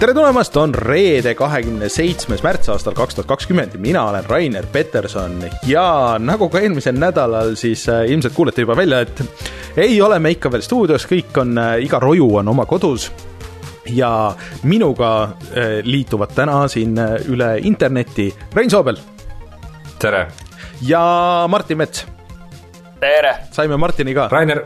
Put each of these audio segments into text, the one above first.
tere tulemast, on reede, kahekümne seitsmes märts aastal kaks tuhat kakskümmend mina olen Rainer Peterson ja nagu ka eelmisel nädalal, siis äh, ilmselt kuulete juba välja, et ei ole me ikka veel stuudios, kõik on äh,, iga roju on oma kodus ja minuga äh, liituvad täna siin üle interneti Rein Soobel tere! ja Martin Mets. tere! saime Martini ka. Rainer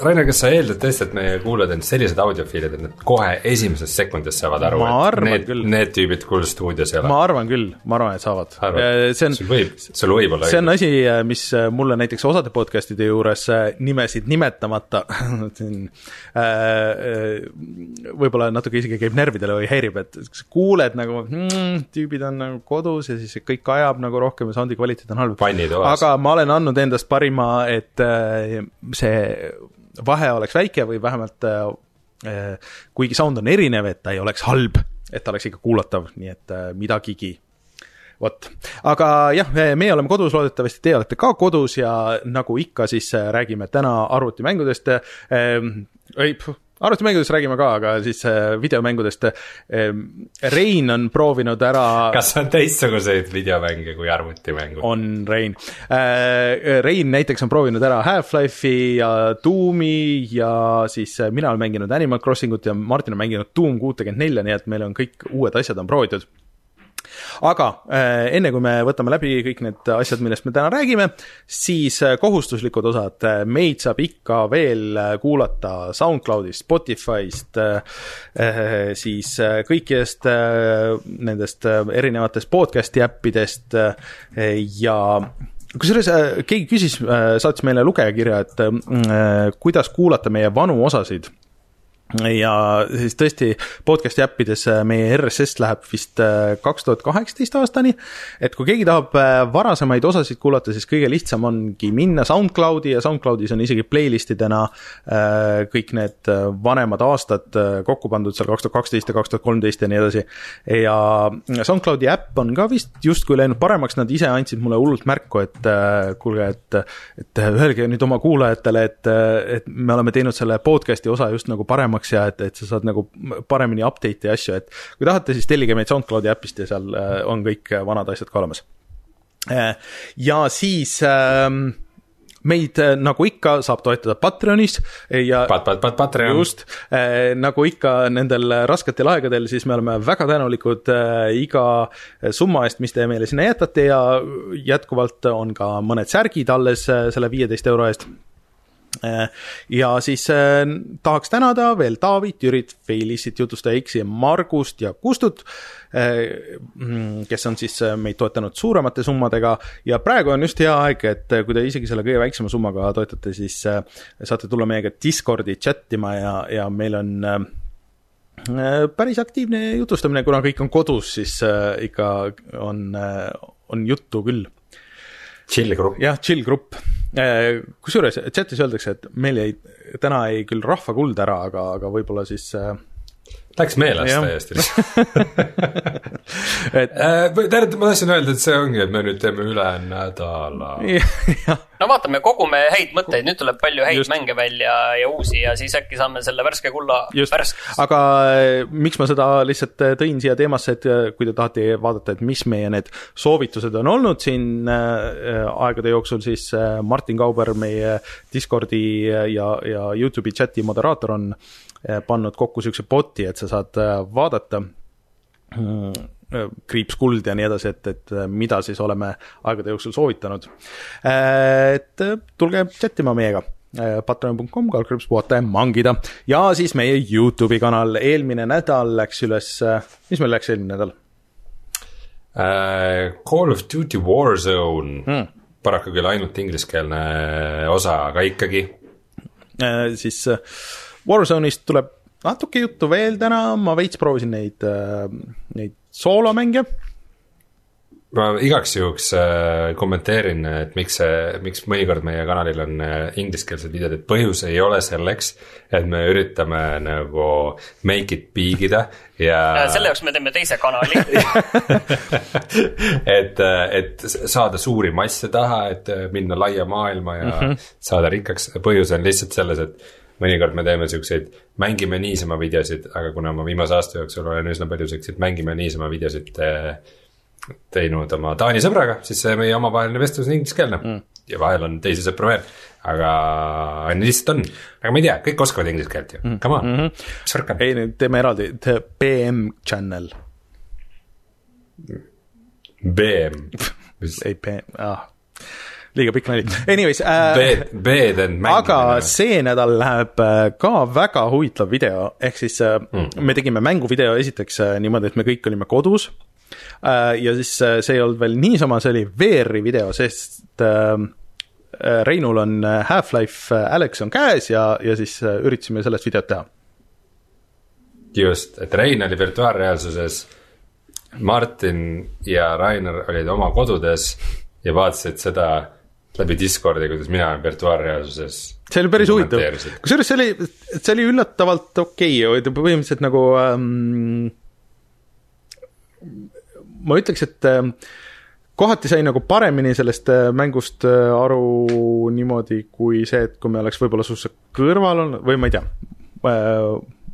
Rainer, kas sa eeldad tõesti, et meie kuulajad on sellised audiofiilid, et nad kohe esimesest sekundist saavad aru, et need, need tüübid kuul stuudios ei ole? ma arvan küll, ma arvan, et saavad. Äh, see on, sul võib, sul võib olla see on asi, äh, mis äh, mulle näiteks osade podcast'ide juures nimesid nimetamata siin võib-olla natuke isegi käib närvidele või häirib, et kuuled nagu mm, tüübid on nagu kodus ja siis kõik ajab nagu rohkem ja sound'i kvaliteet on halb. aga ma olen andnud endast parima, et see vahe oleks väike või vähemalt äh, äh, kuigi sound on erinev, et ta ei oleks halb, et ta oleks ikka kuulatav, nii et äh, midagigi. Vot, aga jah, meie oleme kodus, loodetavasti teie olete ka kodus ja nagu ikka, siis räägime täna arvutimängudest. Ei, arvutimängudest räägime ka, aga siis äh, videomängudest. Ähm, Rein on proovinud ära. kas on teistsuguseid videomänge kui arvutimängud? on, Rein. Äh, Rein näiteks on proovinud ära Half-Life'i ja Doom'i ja siis äh, mina olen mänginud Animal Crossingut ja Martin on mänginud Doom kuutekümmet nelja, nii et meil on kõik uued asjad on proovitud aga äh, enne kui me võtame läbi kõik need asjad, millest me täna räägime, siis äh, kohustuslikud osad, äh, meid saab ikka veel kuulata SoundCloudist, Spotify'st, siis kõikidest nendest erinevatest podcast'i äppidest ja kusjuures keegi küsis, saatis meile lugejakirja, et kuidas kuulata meie vanu osasid ja siis tõesti podcast'i äppides äh, meie RSS läheb vist äh, kaks tuhat kaheksateist aastani. et kui keegi tahab äh, varasemaid osasid kuulata, siis kõige lihtsam ongi minna SoundCloudi ja SoundCloudis on isegi playlist idena kõik need vanemad aastad kokku pandud seal kaks tuhat kaksteist ja kaks tuhat kolmteist ja nii edasi. ja SoundCloudi äpp on ka vist justkui läinud paremaks, nad ise andsid mulle hullult märku, et kuulge, et, et öelge nüüd oma kuulajatele, et, et me oleme teinud selle podcast'i osa just nagu paremaks paremaks ja et, et sa saad nagu paremini update'i asju, et kui tahate, siis tellige meid SoundCloudi äpist ja seal äh, on kõik vanad asjad ka olemas. Äh, ja siis ähm, meid äh, nagu ikka saab toetada Patreonis ja pat, pat, pat, Patreon. just äh,, nagu ikka nendel rasketel aegadel, siis me oleme väga tänulikud äh, iga summa eest, mis te meile sinna jätate ja jätkuvalt on ka mõned särgid alles äh, selle viieteist euro eest Äh, ja siis äh, tahaks tänada veel Taavit, Jürit, Felissit, jutustaja X-i, Margust ja Kustut, äh, mm, kes on siis meid toetanud suuremate summadega ja praegu on just hea aeg, et kui te isegi selle kõige väiksema summaga toetate, siis saate tulla meiega Discordi chat ima ja, ja meil on päris aktiivne jutustamine, kuna kõik on kodus, siis ikka on, on juttu küll. Chill grupp. jah, chill grupp Äh, kusjuures chatis öeldakse, et meil jäi, täna jäi küll rahva kuld ära, aga, aga võib-olla siis äh, Läks meelest täiesti et äh, tähendab, ma tahtsin öelda, et see ongi, et me nüüd teeme üle nädala. No vaatame, kogume häid mõtteid, nüüd tuleb palju häid Just. mänge välja ja uusi ja siis äkki saame selle värske kulla värskeks. aga äh, miks ma seda lihtsalt äh, tõin siia teemasse, et kui te tahate vaadata, et mis meie need soovitused on olnud siin äh, aegade jooksul, siis Martin Kauber, meie Discordi ja, ja Youtube'i chati moderaator on Eh, pannud kokku niisuguse bot'i, et sa saad eh, vaadata mm, eh, kriips kuld ja nii edasi, et, et mida siis oleme aegade jooksul soovitanud. et tulge chat ima meiega patreon.com, kaldkriips puhata ja mangida ja siis meie Youtube'i kanal, eelmine nädal läks üles, mis meil läks eelmine nädal uh,? Call of Duty Warzone hmm., paraku küll ainult ingliskeelne osa, aga ikkagi uh,. siis uh, Warzone'ist tuleb natuke juttu veel täna, ma veits proovisin neid, äh, neid soolomänge. ma igaks juhuks äh, kommenteerin, et miks see, miks mõnikord meie kanalil on äh, ingliskeelsed videod, et põhjus ei ole selleks, et me üritame nagu make it big ida ja. selle jaoks me teeme teise kanali et, et saada suuri masse taha, et minna laia maailma ja mm -hmm. saada rikkaks, põhjus on lihtsalt selles, et mõnikord me teeme siukseid mängime niisama videosid, aga kuna ma viimase aasta jooksul olen üsna palju siukseid mängime niisama videosid teinud oma Taani sõbraga, siis see meie omavaheline vestlus on ingliskeelne mm. ja vahel on teisi sõpru veel. aga lihtsalt on, aga ma ei tea, kõik oskavad inglise keelt ju mm., come on mm, -hmm. mis värk on? ei, nüüd teeme eraldi, BM channel. BM ei, BM, ah liiga pikk nali. Anyways äh,. B, B-d on mänginud. aga see nädal läheb äh, ka väga huvitav video, ehk siis äh, mm. me tegime mänguvideo esiteks äh, niimoodi, et me kõik olime kodus Äh, ja siis äh, see ei olnud veel niisama, see oli VR-i video, sest äh, Reinul on Half-Life Alex on käes ja, ja siis üritasime sellest videot teha. just, et Rein oli virtuaalreaalsuses, Martin ja Rainer olid oma kodudes ja vaatasid seda läbi Discordi, kuidas mina olen virtuaalreaalsuses. see oli päris huvitav, kusjuures see oli, see oli üllatavalt okei okay., põhimõtteliselt nagu ähm, ma ütleks, et äh, kohati sai nagu paremini sellest äh, mängust äh, aru niimoodi, kui see, et kui me oleks võib-olla suhteliselt kõrval olnud või ma ei tea,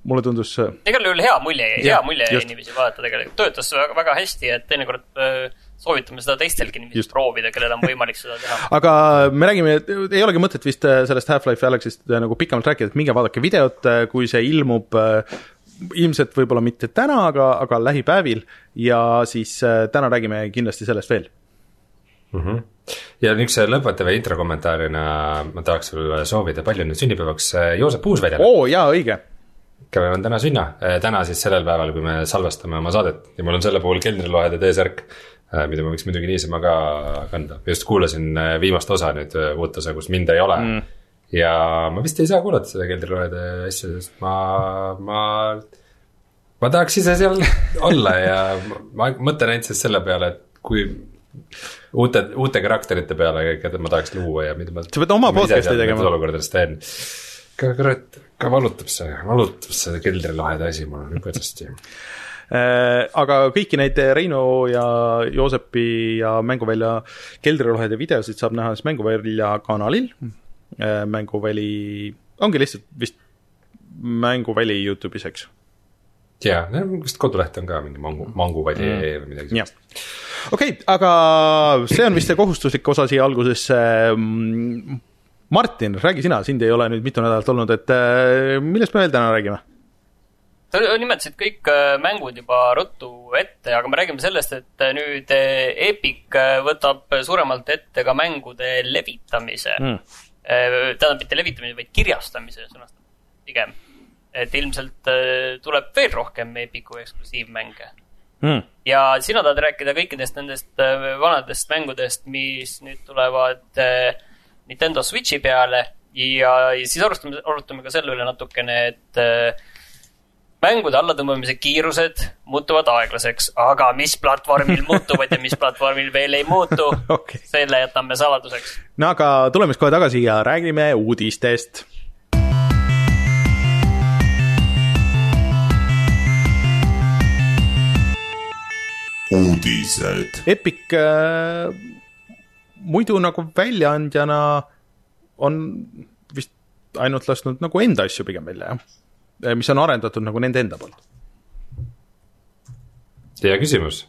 mulle tundus. igal juhul hea mulje jäi, hea mulje jäi niiviisi vaadata tegelikult, töötas väga, väga hästi, et teinekord soovitame seda teistelgi niiviisi proovida, kellel on võimalik seda teha. aga me räägime, ei olegi mõtet vist sellest Half-Life Alyxist nagu pikemalt rääkida, et minge vaadake videot, kui see ilmub ilmselt võib-olla mitte täna, aga, aga lähipäevil ja siis äh, täna räägime kindlasti sellest veel mm. -hmm. ja niisuguse lõpetava introkommentaarina ma tahaks sulle soovida palju nüüd sünnipäevaks äh, Joosep Uusväljale. oo jaa, õige. kellel on täna sünna, äh, täna siis sellel päeval, kui me salvestame oma saadet ja mul on selle puhul keldrilohede T-särk mida ma võiks muidugi niisama ka kanda, just kuulasin viimast osa nüüd, uut osa, kus mind ei ole mm ja ma vist ei saa kuulata seda keldriloede asja, sest ma, ma, ma tahaks ise seal olla ja ma mõtlen ainult siis selle peale, et kui uute, uute karakterite peale, keda ma tahaks luua ja mida ma. sa pead oma podcast'i tegema. olukordades teen. kurat, ka valutab see, valutab see keldrilohede asi mul nüüd põrsasti äh, aga kõiki neid Reino ja Joosepi ja Mänguvälja keldrilohede videosid saab näha siis Mänguvälja kanalil Äh, mänguväli, ongi lihtsalt vist mänguväli Youtube'is, eks? jaa, vist koduleht on ka mingi mangu, manguväli mm. või midagi sellist. okei okay,, aga see on vist see kohustuslik osa siia algusesse. Mm, Martin, räägi sina, sind ei ole nüüd mitu nädalat olnud, et äh, millest me veel täna räägime? Sa nimetasid kõik äh, mängud juba ruttu ette, aga me räägime sellest, et nüüd Epic võtab suuremalt ette ka mängude levitamise. Mm. Äh, tähendab, mitte levitamise, vaid kirjastamise sõnastab pigem. et ilmselt äh, tuleb veel rohkem Epiku eksklusiivmänge. Mm.. ja sina tahad rääkida kõikidest nendest äh, vanadest mängudest, mis nüüd tulevad Nintendo Switchi peale. Ja, ja siis arutame, arutame ka selle üle natukene, et mängude allatõmbamise kiirused muutuvad aeglaseks, aga mis platvormil muutuvad ja mis platvormil veel ei muutu okay., selle jätame saladuseks. no aga tuleme siis kohe tagasi ja räägime uudistest. uudised. Epic äh, muidu nagu väljaandjana on vist ainult lasknud nagu enda asju pigem välja, jah mis on arendatud nagu nende enda poolt? hea küsimus.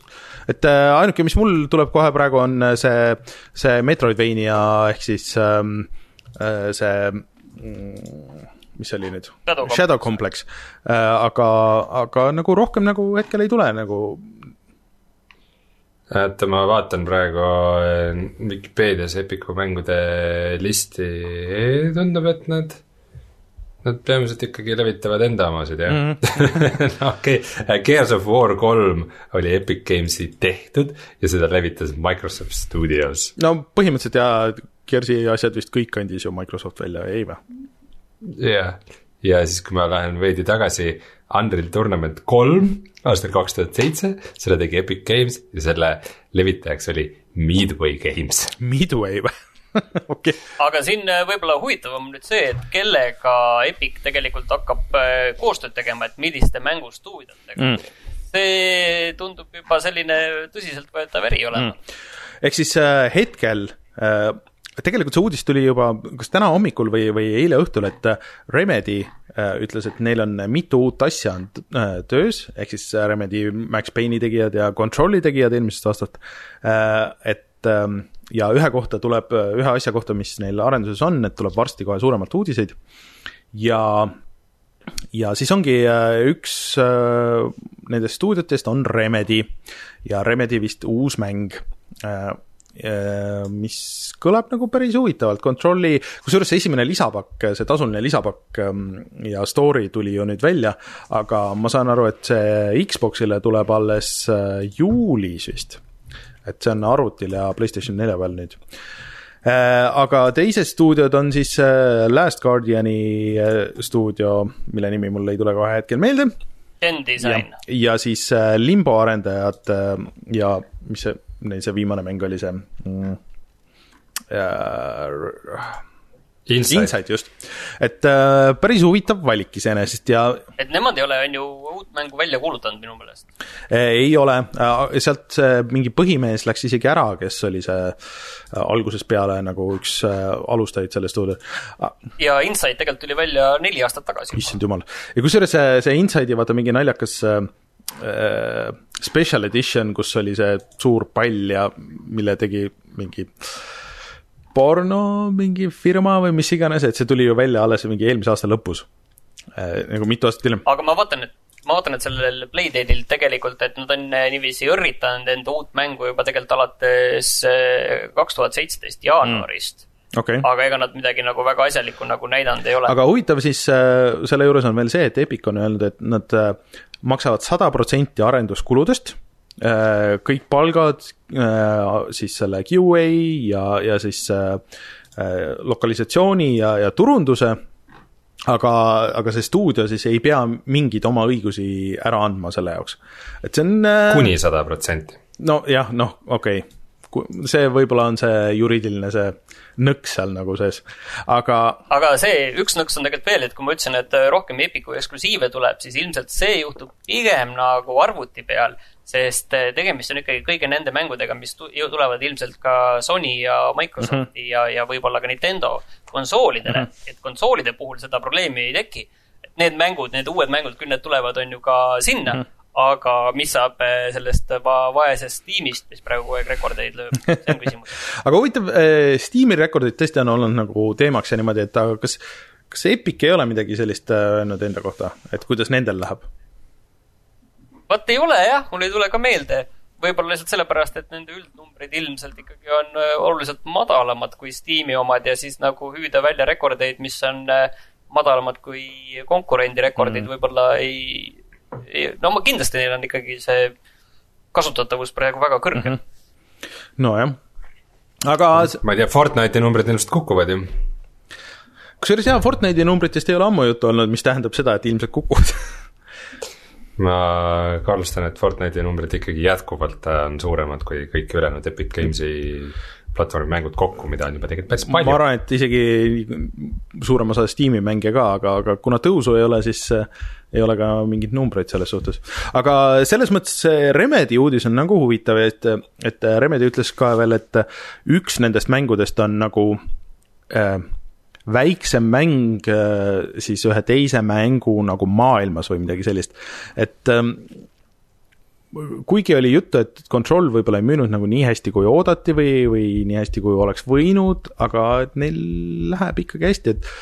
et äh, ainuke, mis mul tuleb kohe praegu, on äh, see, see Metroidvania ehk siis ähm, äh, see mm, mis see oli nüüd? Shadow, Shadow Complex äh,. aga, aga nagu rohkem nagu hetkel ei tule nagu. et ma vaatan praegu Vikipeedias Epiku mängude listi, tundub, et nad Nad peamiselt ikkagi levitavad enda omasid, jah mm -hmm. okei okay., Gears of War kolm oli Epic Games'i tehtud ja seda levitas Microsoft Studios. no põhimõtteliselt jaa, Gears'i asjad vist kõik andis ju Microsoft välja, ei või? jah, ja siis, kui ma lähen veidi tagasi, Unreal Tournament kolm aastal kaks tuhat seitse, selle tegi Epic Games ja selle levitajaks oli Midway Games. Midway või? okay. aga siin äh, võib-olla huvitavam nüüd see, et kellega Epic tegelikult hakkab äh, koostööd tegema, et milliste mängustuudiotega mm.. see tundub juba selline tõsiseltvõetav eri olema. Mm.. ehk siis äh, hetkel äh, tegelikult see uudis tuli juba kas täna hommikul või, või eile õhtul, et Remedy äh, ütles, et neil on mitu uut asja on töös, ehk siis Remedy Max Payne'i tegijad ja Control'i tegijad eelmisest aastast. Et äh, ja ühe kohta tuleb, ühe asja kohta, mis neil arenduses on, et tuleb varsti kohe suuremalt uudiseid. Ja ja siis ongi äh, üks äh, nendest stuudiotest on Remedy. Ja Remedy vist uus mäng äh, mis kõlab nagu päris huvitavalt, Controlli, kusjuures see esimene lisapakk, see tasuline lisapakk ähm, ja story tuli ju nüüd välja, aga ma saan aru, et see Xbox'ile tuleb alles juulis vist. Et see on arvutil ja PlayStation nelja peal nüüd Äh, aga teised stuudiod on siis äh, Last Guardiani äh, stuudio, mille nimi mul ei tule kohe hetkel meelde. N-Design. ja siis Limbo arendajad ja mis see, neil see viimane mäng oli see mm,. Inside, Inside, just. et äh, päris huvitav valik iseenesest ja et nemad ei ole, on ju, uut mängu välja kuulutanud minu meelest. Ei ole. Äh,, sealt see mingi põhimees läks isegi ära, kes oli see äh, algusest peale nagu üks äh, alustajaid selles stuudios. Ah.. ja Inside tegelikult tuli välja neli aastat tagasi. issand jumal, ja kusjuures see, see Inside'i vaata mingi naljakas äh, äh, special edition, kus oli see suur pall ja mille tegi mingi äh, porno mingi firma või mis iganes, et see tuli ju välja alles mingi eelmise aasta lõpus äh,. nagu mitu aastat hiljem. aga ma vaatan, et ma vaatan, et sellel Playdate'il tegelikult, et nad on äh, niiviisi õrritanud enda uut mängu juba tegelikult alates äh, kaks tuhat seitseteist jaanuarist mm okay.. aga ega nad midagi nagu väga asjalikku nagu näidanud ei ole. aga huvitav siis äh, selle juures on veel see, et Epic on öelnud, et nad maksavad sada protsenti arenduskuludest Äh, kõik palgad, äh, siis selle QA ja, ja siis äh, lokalisatsiooni ja, ja turunduse, aga, aga see stuudio siis ei pea mingeid oma õigusi ära andma selle jaoks, et see on kuni sada protsenti. nojah, noh, okei okay. see võib-olla on see juriidiline see nõks seal nagu sees, aga. aga see, üks nõks on tegelikult veel, et kui ma ütlesin, et rohkem Epiku eksklusiive tuleb, siis ilmselt see juhtub pigem nagu arvuti peal sest eh, tegemist on ikkagi kõigi nende mängudega, mis tulevad ilmselt ka Sony ja Microsofti mm -hmm. ja, ja võib-olla ka Nintendo konsoolidele mm. -hmm. et konsoolide puhul seda probleemi ei teki. need mängud, need uued mängud, küll need tulevad, on ju ka sinna mm, -hmm. aga mis saab eh, sellest va vaesest tiimist, mis praegu kogu aeg rekordeid lööb, see on küsimus aga huvitav, eh, Steam'i rekordid tõesti on olnud nagu teemaks ja niimoodi, et aga kas, kas Epic ei ole midagi sellist öelnud enda kohta, et kuidas nendel läheb? Vot ei ole jah, mul ei tule ka meelde. võib-olla lihtsalt sellepärast, et nende üldnumbrid ilmselt ikkagi on äh, oluliselt madalamad kui Steam'i omad ja siis nagu hüüda välja rekordeid, mis on äh, madalamad kui konkurendi rekordid mm., võib-olla ei, ei, no ma kindlasti neil on ikkagi see kasutatavus praegu väga kõrge mm. -hmm. nojah, aga ma ei tea, Fortnite'i numbrid ilmselt kukuvad ju kusjuures jaa, Fortnite'i numbritest ei ole ammu juttu olnud, mis tähendab seda, et ilmselt kukuvad ma kahtlustan, et Fortnite'i numbrid ikkagi jätkuvalt äh, on suuremad kui kõik ülejäänud Epic Games'i platvormi mängud kokku, mida on juba tegelikult päris palju. ma arvan, et isegi suurem osa Steam'i mänge ka, aga, aga kuna tõusu ei ole, siis äh, ei ole ka mingeid numbreid selles suhtes. aga selles mõttes see Remedi uudis on nagu huvitav, et, et Remedi ütles ka veel, et üks nendest mängudest on nagu äh, väiksem mäng äh, siis ühe teise mängu nagu maailmas või midagi sellist, et ähm, kuigi oli juttu, et Control võib-olla ei müünud nagu nii hästi, kui oodati või, või nii hästi, kui oleks võinud, aga et neil läheb ikkagi hästi, et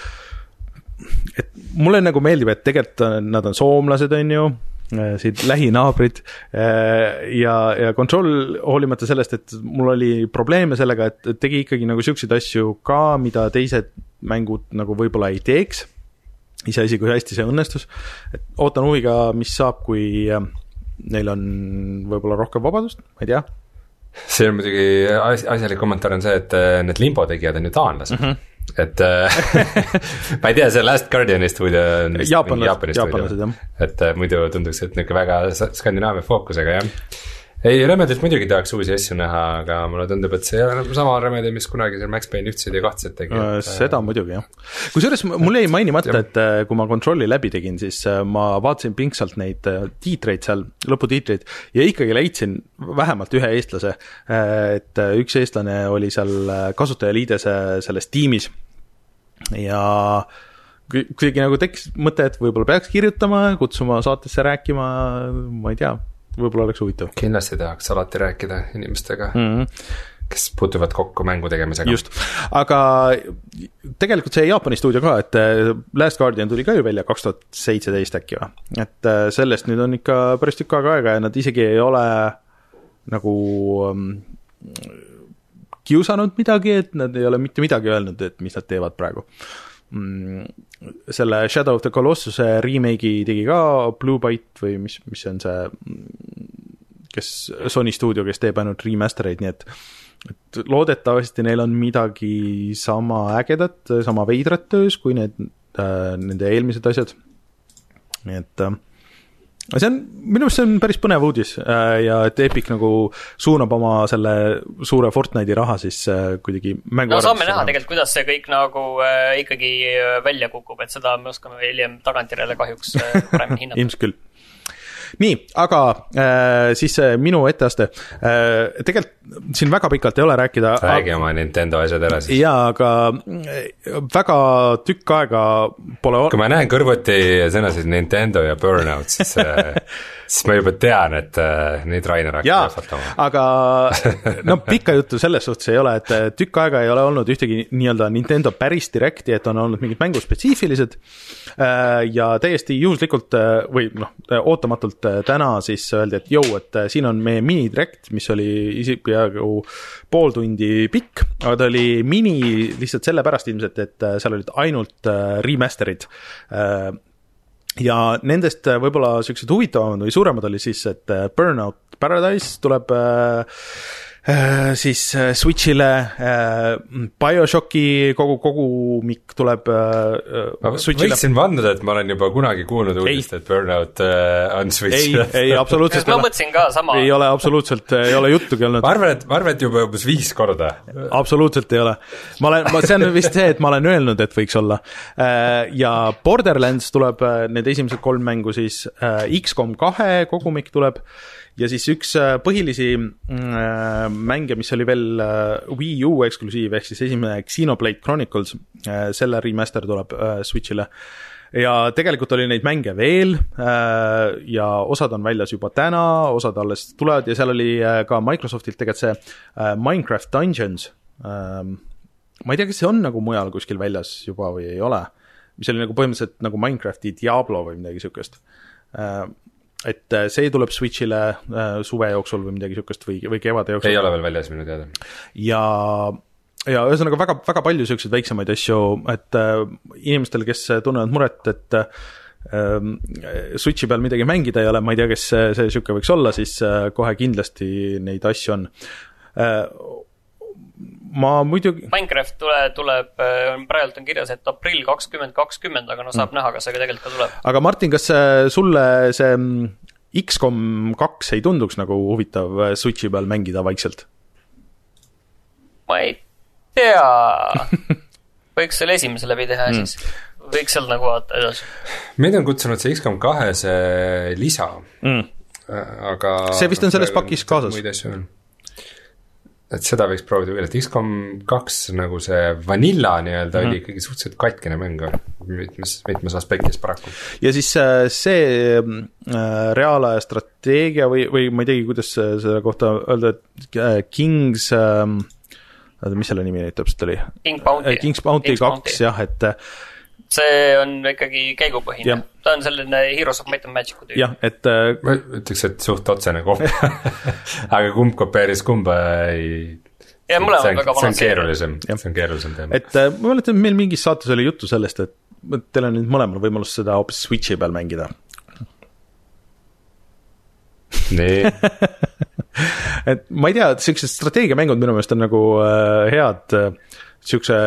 et mulle nagu meeldib, et tegelikult nad on soomlased, on ju, siit lähinaabrid äh, ja, ja Control hoolimata sellest, et mul oli probleeme sellega, et tegi ikkagi nagu siukseid asju ka, mida teised mängud nagu võib-olla ei teeks, iseasi, kui hästi see õnnestus, et ootan huviga, mis saab, kui äh, neil on võib-olla rohkem vabadust, ma ei tea. see on muidugi asjalik kommentaar on see, et äh, need limbo tegijad on ju taanlased mm. -hmm et äh, ma ei tea, see Last Guardiani stuudio on vist Jaapani stuudio, et muidu tunduks, et niisugune väga Skandinaavia fookusega jah ei, Remedilt muidugi tahaks uusi asju näha, aga mulle tundub, et see ei ole sama Remedi, mis kunagi seal Max Payne ühtseid ja kahtseid tegi Äh, et, seda muidugi jah. kusjuures mul jäi mainimata, et äh, kui ma kontrolli läbi tegin, siis äh, ma vaatasin pingsalt neid äh, tiitreid seal, lõputiitreid, ja ikkagi leidsin vähemalt ühe eestlase. et äh, üks eestlane oli seal äh, kasutajaliidese selles tiimis ja kui- kuidagi nagu tekkis mõte, et võib-olla peaks kirjutama, kutsuma saatesse rääkima, ma ei tea, võib-olla oleks huvitav kindlasti tahaks alati rääkida inimestega mm. -hmm. kes puutuvad kokku mängu tegemisega. just, aga tegelikult see Jaapani stuudio ka, et äh, Last Guardian tuli ka ju välja kaks tuhat seitseteist äkki või, et äh, sellest nüüd on ikka päris tükk aega aega ja nad isegi ei ole nagu um, kiusanud midagi, et nad ei ole mitte midagi öelnud, et mis nad teevad praegu. Selle Shadow of the Colossuse remake'i tegi ka Blue Byte või mis, mis on see, kes, Sony stuudio, kes teeb ainult remaster eid, nii et et loodetavasti neil on midagi sama ägedat, sama veidrat töös kui need äh,, nende eelmised asjad. nii et äh, see on, minu meelest see on päris põnev uudis äh, ja et Epic nagu suunab oma selle suure Fortnite'i raha siis äh, kuidagi mängu no saame näha tegelikult, kuidas see kõik nagu äh, ikkagi äh, välja kukub, et seda me oskame hiljem tagantjärele kahjuks äh, paremini hinnata. ilmselt küll. nii, aga äh, siis minu etteaste äh,, tegelikult siin väga pikalt ei ole rääkida. räägi oma Nintendo asjad ära siis. jaa, aga äh, väga tükk aega pole kui ma näen kõrvuti sõnasid Nintendo ja Burnout, siis äh, siis ma juba tean, et äh, neid Rainer hakkab jaa jahvatama., aga no pikka juttu selles suhtes ei ole, et äh, tükk aega ei ole olnud ühtegi nii-öelda Nintendo päris direkti, et on olnud mingid mänguspetsiifilised äh, ja täiesti juhuslikult äh, või noh, ootamatult täna siis öeldi, et jõu, et siin on meie minidirekt, mis oli isi- peaaegu pool tundi pikk, aga ta oli mini lihtsalt sellepärast ilmselt, et seal olid ainult remaster'id ja nendest äh, võib-olla siuksed huvitavamad või suuremad oli siis, et äh, Burnout Paradise tuleb äh, siis äh, Switch'ile äh,, BioShocki kogu kogumik tuleb äh, ma äh, võiksin vanduda, et ma olen juba kunagi kuulnud uudist, et Burnout äh, on ei Switch'il., ei absoluutselt ma ei ole, mõtlesin ka sama. ei ole absoluutselt, ei ole juttugi olnud ma. arvan, et, ma arvan, et juba umbes viis korda. absoluutselt ei ole. ma olen, ma, see on vist see, et ma olen öelnud, et võiks olla. ja Borderlands tuleb, need esimesed kolm mängu siis, X-kom kahe kogumik tuleb ja siis üks äh, põhilisi mm, äh, mänge, mis oli veel äh, Wii U eksklusiiv, ehk siis esimene Xenoblade Chronicles, selle remaster tuleb Switch'ile ja tegelikult oli neid mänge veel ja osad on väljas juba täna, osad alles tulevad ja seal oli ka Microsoftilt tegelikult see Minecraft Dungeons ähm,. ma ei tea, kas see on nagu mujal kuskil väljas juba või ei ole, mis oli nagu põhimõtteliselt nagu Minecrafti Diablo või midagi siukest. Et äh, see tuleb Switch'ile äh, suve jooksul või midagi siukest või, või kevade jooksul ei ole veel väljas minu teada. ja ja ühesõnaga väga, väga palju niisuguseid väiksemaid asju, et äh, inimestel, kes tunnevad muret, et äh, Switchi peal midagi mängida ei ole, ma ei tea, kes see see niisugune võiks olla, siis äh, kohe kindlasti neid asju on äh,. Ma muidugi, Minecraft tule, tuleb, praegult on kirjas, et aprill kakskümmend kakskümmend, aga no saab mm. näha, kas see ka tegelikult ka tuleb. aga Martin, kas äh, sulle see mm, X-kom kaks ei tunduks nagu huvitav äh, Switchi peal mängida vaikselt? ma ei tea, võiks selle esimese läbi teha ja siis võiks sealt nagu vaadata edasi. meid on kutsunud see X-kom kahe see lisa, Mm. aga See vist on selles pakis kaasas. muid asju on. Et seda võiks proovida küll, et X-kom kaks nagu see vanilla nii-öelda Mhm. oli ikkagi suhteliselt katkine mäng mitmes, mitmes aspektis paraku. ja siis äh, see äh, reaalaja strateegia või, või ma ei teagi, kuidas äh, selle kohta öelda, et Kings ähm,, oota, mis selle nimi nüüd täpselt oli? King Bounty. Kings Bounty kaks jah, et see on ikkagi käigupõhine Jah., ta on selline Heroes of Might and Magic'u tüüp. jah, et äh, ma ütleks, et suht otsene koht aga kumb kopeeris kumba ei ja mõlemad väga see on vanad keerulisem, Jah. see on keerulisem teema. et äh, ma mäletan, meil mingis saates oli juttu sellest, et et teil on nüüd mõlemal võimalus seda hoopis Switchi peal mängida. nii, et ma ei tea, siuksed strateegiamängud minu meelest on nagu äh, head äh, siukse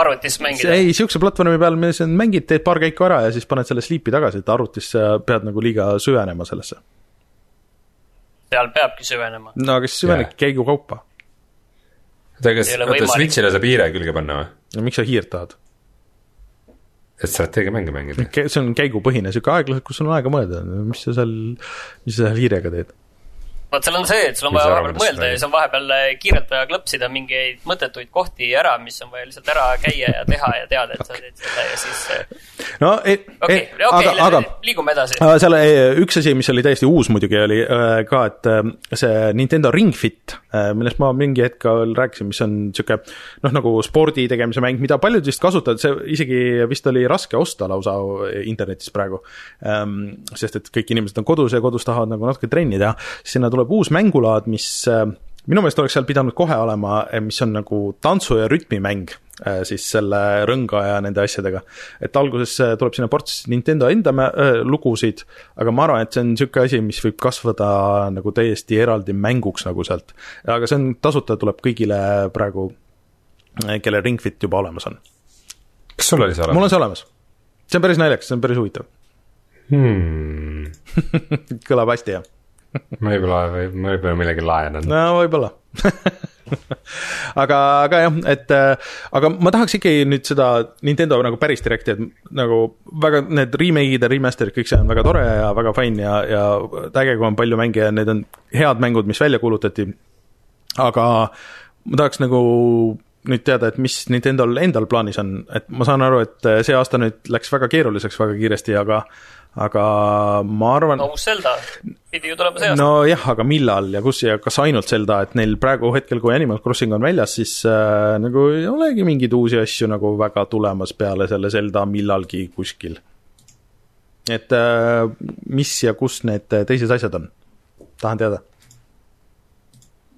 arvutis mängida. ei, siukse platvormi peal, mis on, mängid, teed paar käiku ära ja siis paned selle sleep'i tagasi, et arvutis sa pead nagu liiga süvenema sellesse. seal peabki süvenema. no aga siis süvenebki Jaa. käigu kaupa. oota, kas, oota. Switch'ile saab hiire külge panna või? no miks sa hiirt tahad? et strateegiamänge mängida? see on käigupõhine, sihuke aeglaselt, kus sul on aega mõelda, mis sa seal, mis sa seal hiirega teed. Vot seal on see, et sul on vaja vahepeal mõelda ja siis on vahepeal äh, kiirelt vaja klõpsida mingeid mõttetuid kohti ära, mis on vaja lihtsalt ära käia ja teha ja teada, et sa teed seda ja siis äh, no ei, okei, aga, aga okei, liigume edasi. Aga seal üks asi, mis oli täiesti uus muidugi, oli ka, et see Nintendo Ring Fit, millest ma mingi hetk rääkisin, mis on niisugune noh, nagu spordi tegemise mäng, mida paljud vist kasutavad, see isegi vist oli raske osta lausa internetis praegu. sest et kõik inimesed on kodus ja kodus tahavad nagu natuke trenni teha, sinna tuleb uus mängulaad, mis eh, minu meelest oleks seal pidanud kohe olema, mis on nagu tantsu- ja rütmimäng eh, siis selle rõnga ja nende asjadega. et alguses tuleb sinna ports Nintendo enda äh, lugusid, aga ma arvan, et see on niisugune asi, mis võib kasvada nagu täiesti eraldi mänguks nagu sealt. aga see on tasuta, tuleb kõigile praegu, kellel Ring Fit juba olemas on. kas sul oli see mul on olemas? see olemas. see on päris naljakas, see on päris huvitav. Hmm. kõlab hästi, jah? võib-olla, võib-olla millegi laenan. no võib-olla aga, aga jah, et äh, aga ma tahaks ikkagi nüüd seda Nintendo nagu päris Directi, et nagu väga need remake'id ja remaster'id, kõik see on väga tore ja väga fine ja, ja äge, kui on palju mänge ja need on head mängud, mis välja kuulutati. aga ma tahaks nagu nüüd teada, et mis Nintendo'l endal plaanis on, et ma saan aru, et see aasta nüüd läks väga keeruliseks väga kiiresti, aga aga ma arvan no uus Zelda pidi ju tulema see aasta. nojah, aga millal ja kus ja kas ainult Zelda, et neil praegu hetkel, kui Animal Crossing on väljas, siis äh, nagu ei olegi mingeid uusi asju nagu väga tulemas peale selle Zelda millalgi kuskil. et äh, mis ja kus need teised asjad on? tahan teada,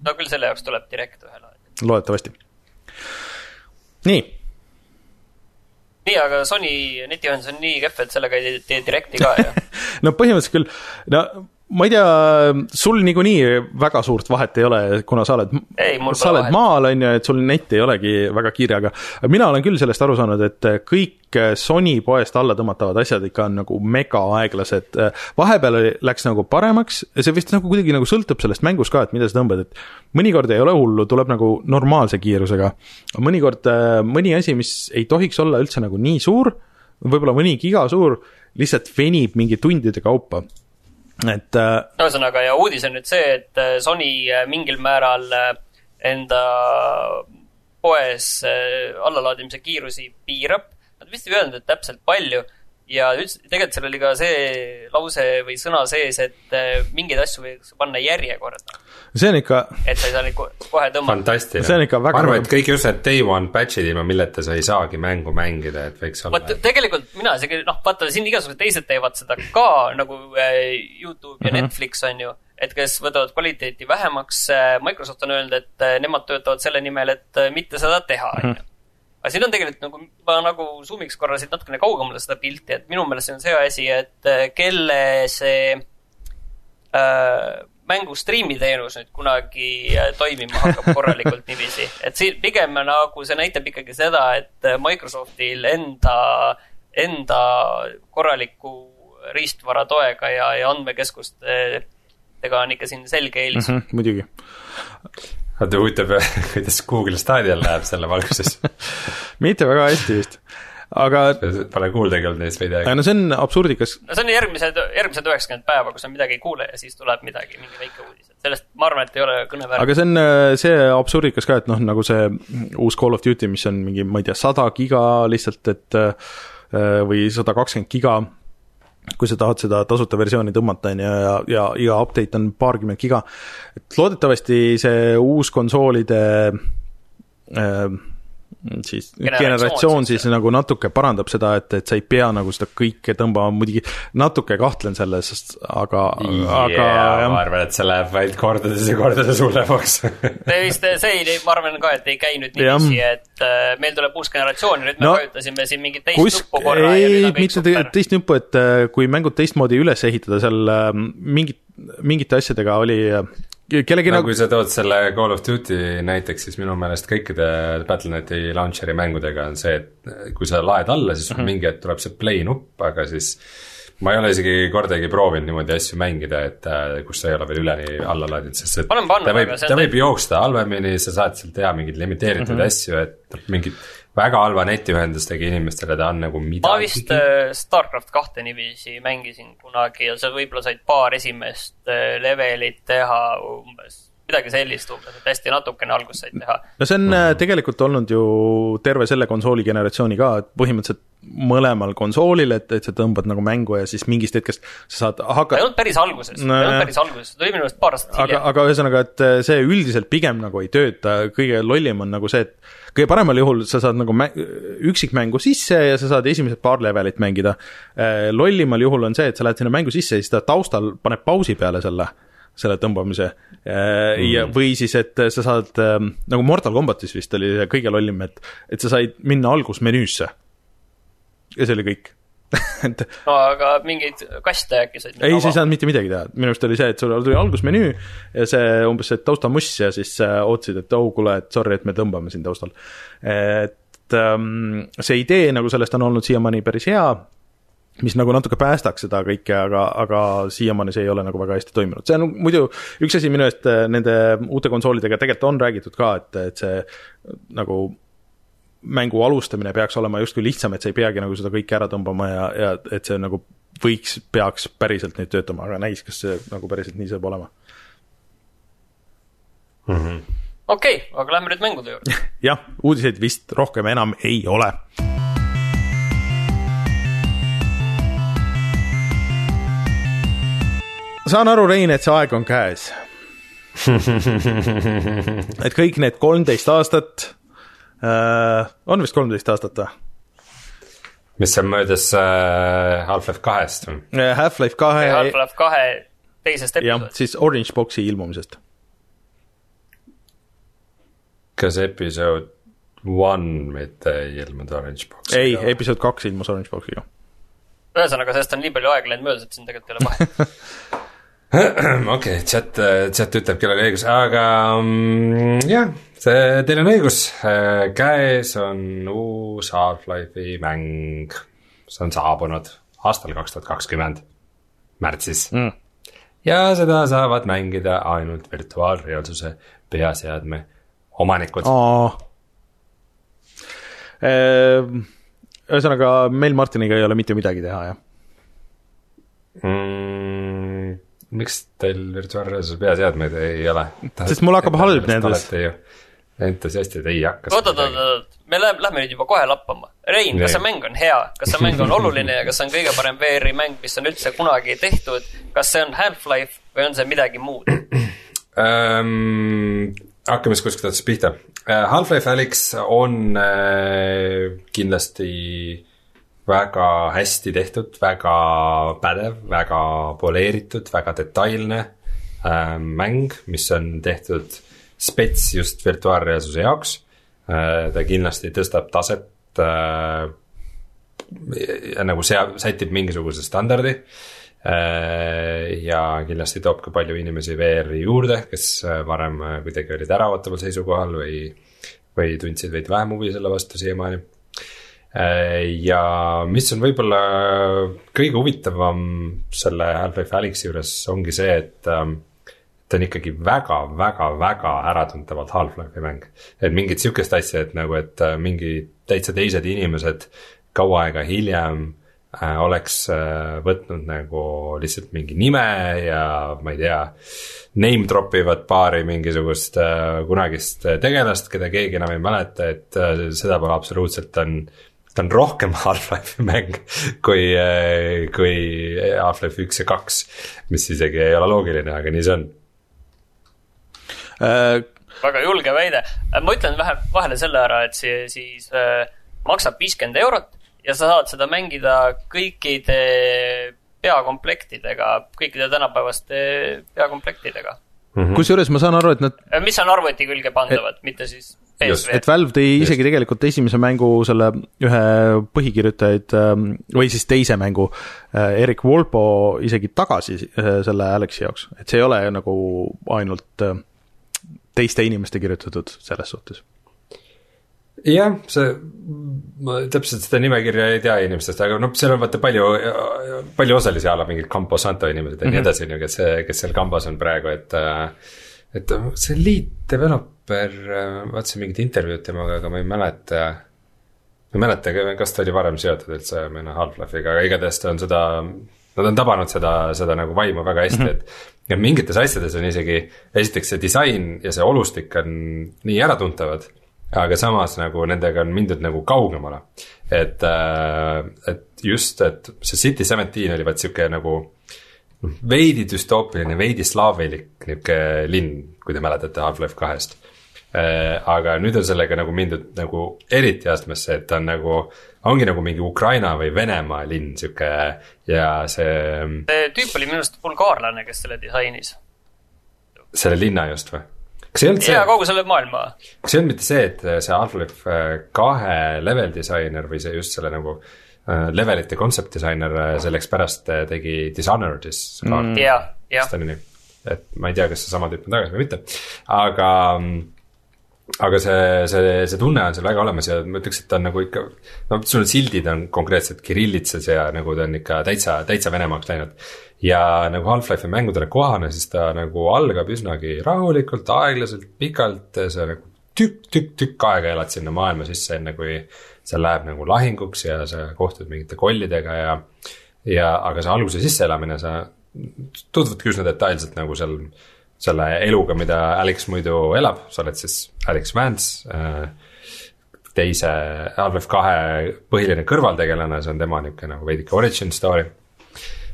no küll selle jaoks tuleb Direct ühel ajal. loodetavasti. nii, nii, aga Sony netiühendus on nii kehv, et sellega ei tee Directi ka ja no põhimõtteliselt küll, no ma ei tea, sul niikuinii väga suurt vahet ei ole, kuna sa oled sa oled vahet. maal, on ju, et sul net ei olegi väga kiire, aga mina olen küll sellest aru saanud, et kõik Sony poest alla tõmmatavad asjad ikka on nagu mega aeglased. vahepeal oli- läks nagu paremaks, see vist nagu kuidagi nagu sõltub sellest mängust ka, et mida sa tõmbad, et mõnikord ei ole hullu, tuleb nagu normaalse kiirusega. mõnikord äh, mõni asi, mis ei tohiks olla üldse nagu nii suur, võib-olla mõni giga suur, lihtsalt venib mingi tundide kaupa. Et äh, ühesõnaga, ja uudis on nüüd see, et äh, Sony äh, mingil määral enda poes allalaadimise kiirusi piirab. Nad vist ei öelnud, et täpselt palju ja ütles, tegelikult seal oli ka see lause või sõna sees, et äh, mingeid asju võiks panna järjekorda, see on ikka, et sa ei saa neid ko- kohe tõmmata. See on ikka väga ma arvan, et kõik just need day one batch'id, ilma milleta sa ei saagi mängu mängida, et võiks olla vot. tegelikult mina isegi, noh, vaata siin igasugused teised teevad seda ka nagu äh, Youtube ja mm -hmm. Netflix on ju, et kes võtavad kvaliteeti vähemaks. Microsoft on öelnud, et äh, nemad töötavad selle nimel, et äh, mitte seda teha, on ju. Aga siin on tegelikult nagu, ma nagu suumiks korra siit natukene kaugemale seda pilti, et minu meelest see on see asi, et äh, kelle see äh, mängu striimiteenus nüüd kunagi äh, toimima hakkab korralikult niiviisi. et siin pigem nagu see näitab ikkagi seda, et äh, Microsoftil enda, enda korraliku riistvara toega ja, ja andmekeskustega on ikka siin selge eelis mm. -hmm. Muidugi. Vaata huvitav, kuidas Google Stadial läheb selle valguses. mitte väga hästi vist, aga Pole kuuldagi olnud neist midagi. no see on absurdikas, no see on järgmised, järgmised üheksakümmend päeva, kus sa midagi ei kuule ja siis tuleb midagi, mingi väike uudis, et sellest ma arvan, et ei ole kõneväärne. aga see on äh, see absurdikas ka, et noh, nagu see uus Call of Duty, mis on mingi, ma ei tea, sada giga lihtsalt, et äh, või sada kakskümmend giga, kui sa tahad seda tasuta versiooni tõmmata, on ju, ja, ja iga update on paarkümmend giga, et loodetavasti see uus konsoolide äh, siis Generatsioon generatsioon siis, siis nagu natuke parandab seda, et, et sa ei pea nagu seda kõike tõmbama, muidugi natuke kahtlen selles, sest aga, aga yeah, jah ma arvan, et see läheb vaid kordades ja kordades hullemaks. see vist, see ei, ma arvan ka, et ei käi nüüd niiviisi, et äh, meil tuleb uus generatsioon ja nüüd me No, vajutasime siin mingit teist kus, nuppu korra ja nüüd ei on, kõik mitte super te-. teist nuppu, et äh, kui mängud teistmoodi üles ehitada, seal mingit, mingite asjadega oli kellelgi no nagu kui sa tood selle Call of Duty näiteks, siis minu meelest kõikide Battle.net'i launcher'i mängudega on see, et kui sa laed alla, siis sul Mhm. mingi hetk tuleb see play nupp, aga siis ma ei ole isegi kordagi proovinud niimoodi asju mängida, et äh, kus sa ei ole veel üleni alla laadinud, sest et pannud, ta võib, ta võib jooksta halvemini, sa saad seal teha mingeid limiteeritud mm -hmm. asju, et mingit väga halva netiühendustega inimestele ta on nagu ma midagi vist. äh, Starcraft kahte niiviisi mängisin kunagi ja sa võib-olla said paar esimest äh, levelit teha umbes, midagi sellist umbes, et hästi natukene algust said teha. no see on mm. tegelikult olnud ju terve selle konsooli generatsiooni ka, et põhimõtteliselt mõlemal konsoolil, et, et sa tõmbad nagu mängu ja siis mingist hetkest sa saad ta ei hakata olnud päris alguses, ta ei olnud päris alguses, ta tuli minu arust paar aastat aga, hiljem. aga ühesõnaga, et äh, see üldiselt pigem nagu ei tööta, kõige lollim on nagu see, et kõige paremal juhul sa saad nagu mä- üksikmängu sisse ja sa saad esimesed paar levelit mängida. lollimal juhul on see, et sa lähed sinna mängu sisse ja siis ta taustal paneb pausi peale selle, selle tõmbamise mm.. ja, või siis, et sa saad, nagu Mortal Combatis vist oli see kõige lollim, et, et sa said minna algusmenüüsse. ja see oli kõik et no aga mingeid kaste äkki said. ei, sa ei saanud mitte midagi teha, minu arust oli see, et sul tuli algusmenüü ja see umbes see taustamuss ja siis äh, ootasid, et oh kuule, et sorry, et me tõmbame siin taustal. et ähm, see idee nagu sellest on olnud siiamaani päris hea, mis nagu natuke päästaks seda kõike, aga, aga siiamaani see ei ole nagu väga hästi toiminud, see on muidu üks asi minu eest äh, nende uute konsoolidega tegelikult on räägitud ka, et, et see nagu mängu alustamine peaks olema justkui lihtsam, et sa ei peagi nagu seda kõike ära tõmbama ja, ja et see nagu võiks, peaks päriselt nüüd töötama, aga näis, kas see nagu päriselt nii saab olema. okei, aga lähme nüüd mängude juurde. jah, uudiseid vist rohkem enam ei ole. Saan aru, Rein, et see aeg on käes. et kõik need kolmteist aastat äh,, on vist kolmteist aastat või? mis on möödas äh, Half-Life kahest või? Half-Life kahe, Half-Life kahe teisest episoodist. siis Orange Boxi ilmumisest. kas episood one mitte ei ilmunud Orange Boxi? ei, episood kaks ilmus Orange Boxiga. ühesõnaga, sellest on nii palju aega läinud mööda, et siin tegelikult ei ole vahet. okei, chat, chat ütleb, kellel õigus, aga mm, jah, see, teil on õigus, käes on uus Half-Life'i mäng, see on saabunud aastal kaks tuhat kakskümmend, märtsis Mm. ja seda saavad mängida ainult virtuaalreaalsuse peaseadme omanikud oh.. Ühesõnaga, meil Martiniga ei ole mitte midagi teha, jah. Mm, miks teil virtuaalreaalsuse peaseadmeid ei ole? Sest mul hakkab halb nendes. entusiastid ei hakka. oot, oot, oot, oot, me läheme, lähme nüüd juba kohe lappama. Rein, kas see mäng on hea, kas see mäng on oluline ja kas see on kõige parem VR-i mäng, mis on üldse kunagi tehtud? kas see on Half-Life või on see midagi muud? ähm,. hakkame siis kuskilt otsast pihta. Half-Life Alyx on äh, kindlasti väga hästi tehtud, väga pädev, väga poleeritud, väga detailne äh, mäng, mis on tehtud spets just virtuaalreaalsuse jaoks äh,. ta kindlasti tõstab taset äh, ja nagu sea-, sätib mingisuguse standardi Äh, ja kindlasti toob ka palju inimesi VR-i juurde, kes äh, varem äh, kuidagi olid äraootaval seisukohal või, või tundsid veidi vähem huvi selle vastu siiamaani. Ja mis on võib-olla kõige huvitavam selle Half-Life Alyxi juures ongi see, et ähm, ta on ikkagi väga-väga-väga äratuntavalt Half-Life'i mäng. et mingit sihukest asja, et nagu, et äh, mingi täitsa teised inimesed kaua aega hiljem äh, oleks äh, võtnud nagu lihtsalt mingi nime ja ma ei tea, name drop ivad paari mingisugust äh, kunagist äh, tegelast, keda keegi enam ei mäleta, et äh, seda pole absoluutselt, on ta on rohkem Half-Life'i mäng kui, kui Half-Life üks ja kaks, mis isegi ei ole loogiline, aga nii see on. Äh, väga julge väide. ma ütlen vähe, vahele selle ära, et see siis äh, maksab viiskümmend eurot ja sa saad seda mängida kõikide peakomplektidega, kõikide tänapäevaste peakomplektidega. kusjuures ma saan aru, et nad, mis on arvuti külge pandavad, mitte siis et. Valve tõi isegi tegelikult esimese mängu selle ühe põhikirjutajaid ähm, või siis teise mängu, Erik Volpo isegi tagasi äh, selle Alexi jaoks, et see ei ole nagu ainult äh, teiste inimeste kirjutatud selles suhtes. jah, see, ma täpselt seda nimekirja ei tea inimestest, aga noh, seal on vaata palju, palju osalisi a la mingid Campo Santo inimesed ja mm -hmm. nii mhm. edasi, on ju, kes, kes seal kambas on praegu, et. Et see lead developer, vaatasin mingit intervjuud temaga, aga ma ei mäleta. ma ei mäleta, kas ta oli varem seotud üldse mõne Half-Life'iga, aga igatahes ta on seda. Nad on tabanud seda, seda nagu vaimu väga hästi mm, -hmm. et ja mingites asjades on isegi, esiteks see disain ja see olustik on nii äratuntavad aga samas nagu nendega on mindud nagu kaugemale. et, äh, et just, et see City Seventeen oli vaat sihuke nagu noh, veidi düstoopiline, veidi slaavilik nihuke linn, kui te mäletate Half-Life kahest. Äh, aga nüüd on sellega nagu mindud nagu eriti astmesse, et ta on nagu, ongi nagu mingi Ukraina või Venemaa linn sihuke ja see. see tüüp oli minu arust bulgaarlane, kes selle disainis. selle linna just või? kas ei olnud see? jaa, kogu selle maailma. kas ei olnud mitte see, et see Half-Life äh, kahe level disainer või see just selle nagu uh, levelite concept disainer äh, selleks pärast tegi Dishonored'is mm.. jah, jah. et ma ei tea, kas see sama tüüp on tagasi või mitte, aga mm, aga see, see, see tunne on seal väga olemas ja ma ütleks, et ta on nagu ikka, no sul sildid on konkreetselt kirillitsas ja nagu ta on ikka täitsa, täitsa Venemaaks läinud. ja nagu Half-Life'i mängudele kohane, siis ta nagu algab üsnagi rahulikult, aeglaselt, pikalt, sa nagu tükk, tükk, tükk aega elad sinna maailma sisse, enne kui seal läheb nagu lahinguks ja sa kohtud mingite kollidega ja ja aga see alguse sisseelamine, sa tutvudki üsna detailselt nagu seal selle eluga, mida Alex muidu elab, sa oled siis Alex Vance. Äh, teise Half-Life kahe põhiline kõrvaltegelane, see on tema nihuke nagu veidike origin story.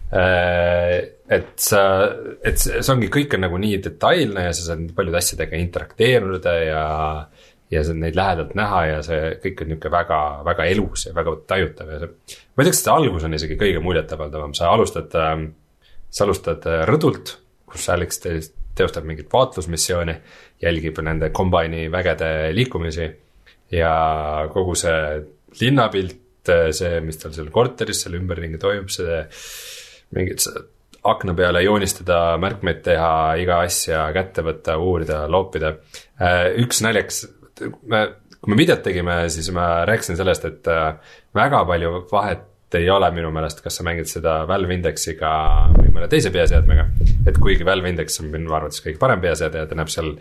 Äh, et sa, et see ongi, kõik on nagu nii detailne ja sa saad paljude asjadega interakteeruda ja. Ja neid lähedalt näha ja see kõik on nihuke väga, väga elus ja väga tajutav ja see. ma ütleks, et see algus on isegi kõige muljetavaldavam, sa alustad, äh, sa alustad rõdult, kus Alex teostab mingit vaatlusmissiooni, jälgib nende kombaini vägede liikumisi ja kogu see linnapilt, see, mis tal seal korteris seal ümberringi toimub, see mingid akna peale joonistada, märkmeid teha, iga asja kätte võtta, uurida, loopida. üks naljakas, me, kui me videot tegime, siis ma rääkisin sellest, et väga palju vahet ei ole minu meelest, kas sa mängid seda Valve Indexiga või mõne teise peaseadmega. et kuigi Valve Index on minu arvates kõige parem peaseade ja ta näeb seal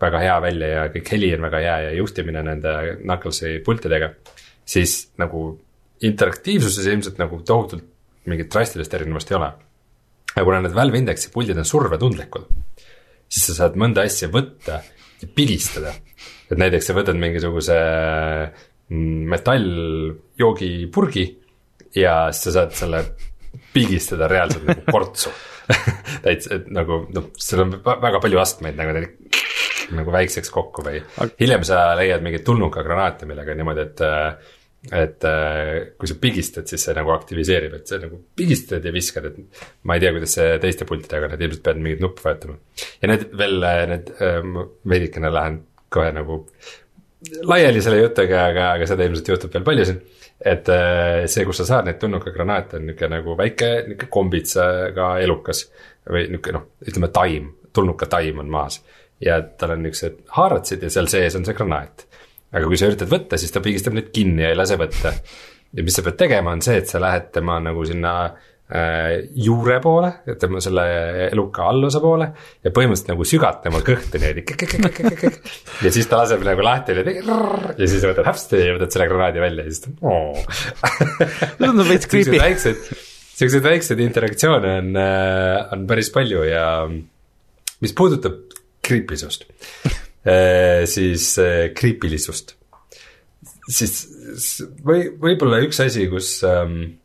väga hea välja ja kõik heli on väga hea ja juhtimine nende Knucklesi pultidega. siis nagu interaktiivsuses ilmselt nagu tohutult mingit drastilist erinevust ei ole. aga kuna need Valve Indexi puldid on survetundlikud, siis sa saad mõnda asja võtta ja pigistada. Et näiteks sa võtad mingisuguse mm, metalljoogipurgi ja siis sa saad selle pigistada reaalselt nagu portsu täitsa, et nagu noh, seal on väga palju astmeid nagu nagu väikseks kokku või hiljem sa leiad mingeid tulnukagranaate, millega niimoodi, et et kui sa pigistad, siis see nagu aktiviseerib, et sa nagu pigistad ja viskad, et ma ei tea, kuidas see teiste pultidega, nad ilmselt peavad mingit nuppu vajutama. ja need veel, need, ma veidikene lähen kohe nagu laiali selle jutuga, aga, aga seda ilmselt juhtub veel palju siin et äh, see, kus sa saad neid tulnukagranaate, on nihuke nagu väike nihuke kombitsaga elukas. või nihuke noh, ütleme taim, tulnukataim on maas. ja tal on niuksed haaratsid ja seal sees on see granaat. aga kui sa üritad võtta, siis ta pigistab neid kinni ja ei lase võtta. ja mis sa pead tegema, on see, et sa lähed tema nagu sinna juure poole, tema selle eluka allosa poole ja põhimõtteliselt nagu sügad tema kõhtu niimoodi. ja siis ta laseb nagu lahti ja siis võtad häpsti ja võtad selle granaadi välja ja siis ta oo. tundub veits creepy. siukseid väikseid interaktsioone on, äh, on päris palju ja mis puudutab creepy sust äh, siis creepilisust, siis või võib-olla üks asi, kus ähm,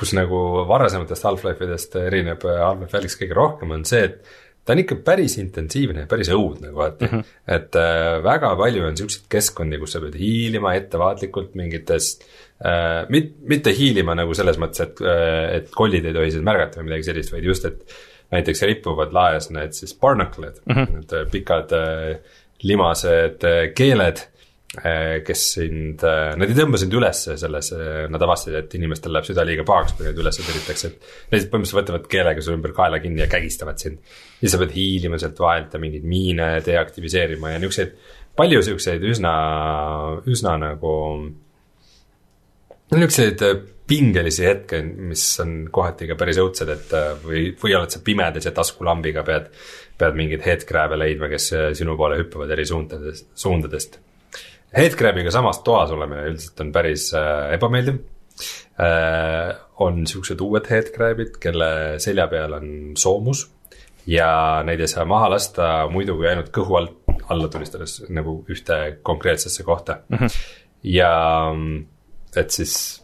kus nagu varasematest Half-Life idest erineb äh, Half-Life Alyx kõige rohkem, on see, et ta on ikka päris intensiivne ja päris õudne kohati mm. -hmm. et äh, väga palju on siukseid keskkondi, kus sa pead hiilima ettevaatlikult mingitest äh,, mit-, mitte hiilima nagu selles mõttes, et äh,, et kollid ei tohi sind märgata või midagi sellist, vaid just, et näiteks ripuvad laes need siis barnacle'id mm, -hmm. need pikad äh, limased äh, keeled kes sind, nad ei tõmba sind ülesse selles, nad avastasid, et inimestel läheb süda liiga pahaks, kui neid üles tõrjutakse, et. Nad põhimõtteliselt võtavad keelega su ümber kaela kinni ja kägistavad sind. siis sa pead hiilima sealt vahelt ja mingeid miine deaktiviseerima ja niukseid, palju siukseid üsna, üsna nagu. niukseid pingelisi hetke, mis on kohati ka päris õudsed, et või, või oled sa pimedas ja taskulambiga pead. pead mingeid headcrab'e leidma, kes sinu poole hüppavad eri suundadest, suundadest Headcrabiga samas toas olemine üldiselt on päris äh, ebameeldiv äh,. on siuksed uued headcrab'id, kelle selja peal on soomus ja neid ei saa maha lasta muidu kui ainult kõhu alt alla tulistades nagu ühte konkreetsesse kohta mm. -hmm. ja et siis,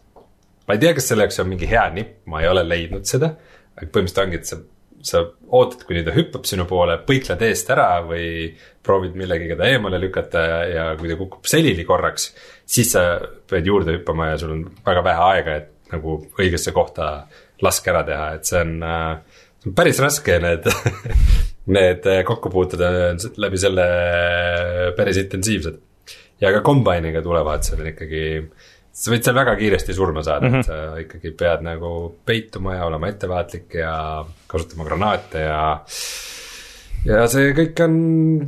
ma ei tea, kas selle jaoks on mingi hea nipp, ma ei ole leidnud seda. aga põhimõtteliselt ongi, et sa sa ootad, kuni ta hüppab sinu poole, põikled eest ära või proovid millegagi ta eemale lükata ja, ja kui ta kukub selili korraks, siis sa pead juurde hüppama ja sul on väga vähe aega, et nagu õigesse kohta lask ära teha, et see on äh,, päris raske need need kokkupuuted on läbi selle päris intensiivsed. ja ka kombainiga tulevahetusel on ikkagi äh, sa võid seal väga kiiresti surma saada mm, -hmm. et mhm. sa ikkagi pead nagu peituma ja olema ettevaatlik ja kasutama granaate ja. Ja see kõik on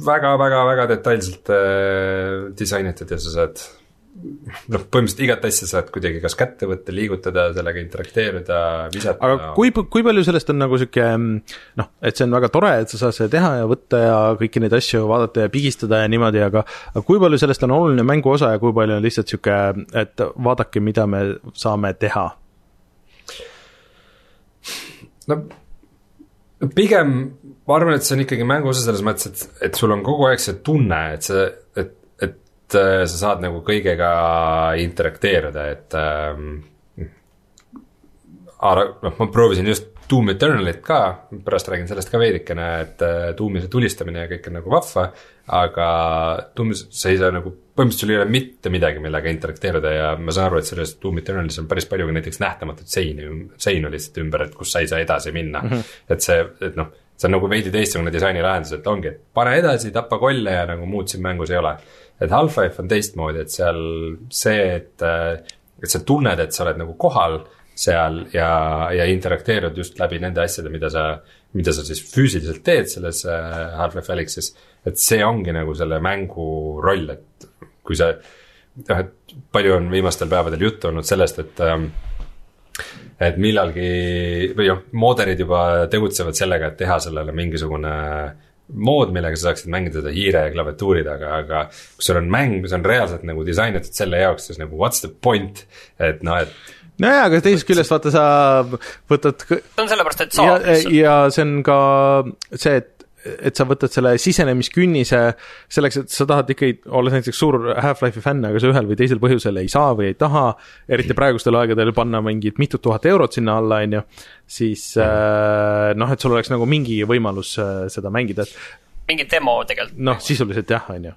väga-väga-väga detailselt äh, disainitud ja sa saad noh, põhimõtteliselt igat asja saad kuidagi kas kätte võtta, liigutada, sellega interakteerida, visata. aga kui, kui palju sellest on nagu sihuke noh, et see on väga tore, et sa saad seda teha ja võtta ja kõiki neid asju vaadata ja pigistada ja niimoodi, aga aga kui palju sellest on oluline mängu osa ja kui palju on lihtsalt sihuke, et vaadake, mida me saame teha? no pigem ma arvan, et see on ikkagi mängu osa selles mõttes, et, et sul on kogu aeg see tunne, et see, et Äh, sa saad nagu kõigega interakteeruda, et ähm,. noh, ma proovisin just Doom Eternalit ka, pärast räägin sellest ka veidikene, et äh, Doomi see tulistamine ja kõik on nagu vahva. aga Doomis sa ei saa nagu, põhimõtteliselt sul ei ole mitte midagi, millega interakteeruda ja ma saan aru, et selles Doom Eternalis on päris palju ka näiteks nähtamatut seini, seinu lihtsalt ümber, et kus sa ei saa edasi minna mm. -hmm. et see, et noh, see on nagu veidi teistsugune disainilahendus, et ongi, et pane edasi, tapa kolle ja nagu muud siin mängus ei ole et Half-Life on teistmoodi, et seal see, et, et sa tunned, et sa oled nagu kohal seal ja, ja interakteerud just läbi nende asjade, mida sa, mida sa siis füüsiliselt teed selles äh, Half-Life Alyxis. et see ongi nagu selle mängu roll, et kui sa, noh, et palju on viimastel päevadel juttu olnud sellest, et ähm, et millalgi või noh, mooderid juba tegutsevad sellega, et teha sellele mingisugune mood, millega sa saaksid mängida seda hiire ja klaviatuuri taga, aga kui sul on mäng, mis on reaalselt nagu disainitud selle jaoks, siis nagu what's the point, et noh, et nojah, aga teisest küljest vaata, sa võtad see on sellepärast, et saab. ja, ja see on ka see, et et sa võtad selle sisenemiskünnise selleks, et sa tahad ikkagi, olles näiteks suur Half-Life'i fänn, aga sa ühel või teisel põhjusel ei saa või ei taha, eriti praegustel aegadel panna mingit mitut tuhat eurot sinna alla, on ju, siis mm. noh, et sul oleks nagu mingi võimalus äh, seda mängida, et mingi demo tegelikult. noh, sisuliselt jah, on ju.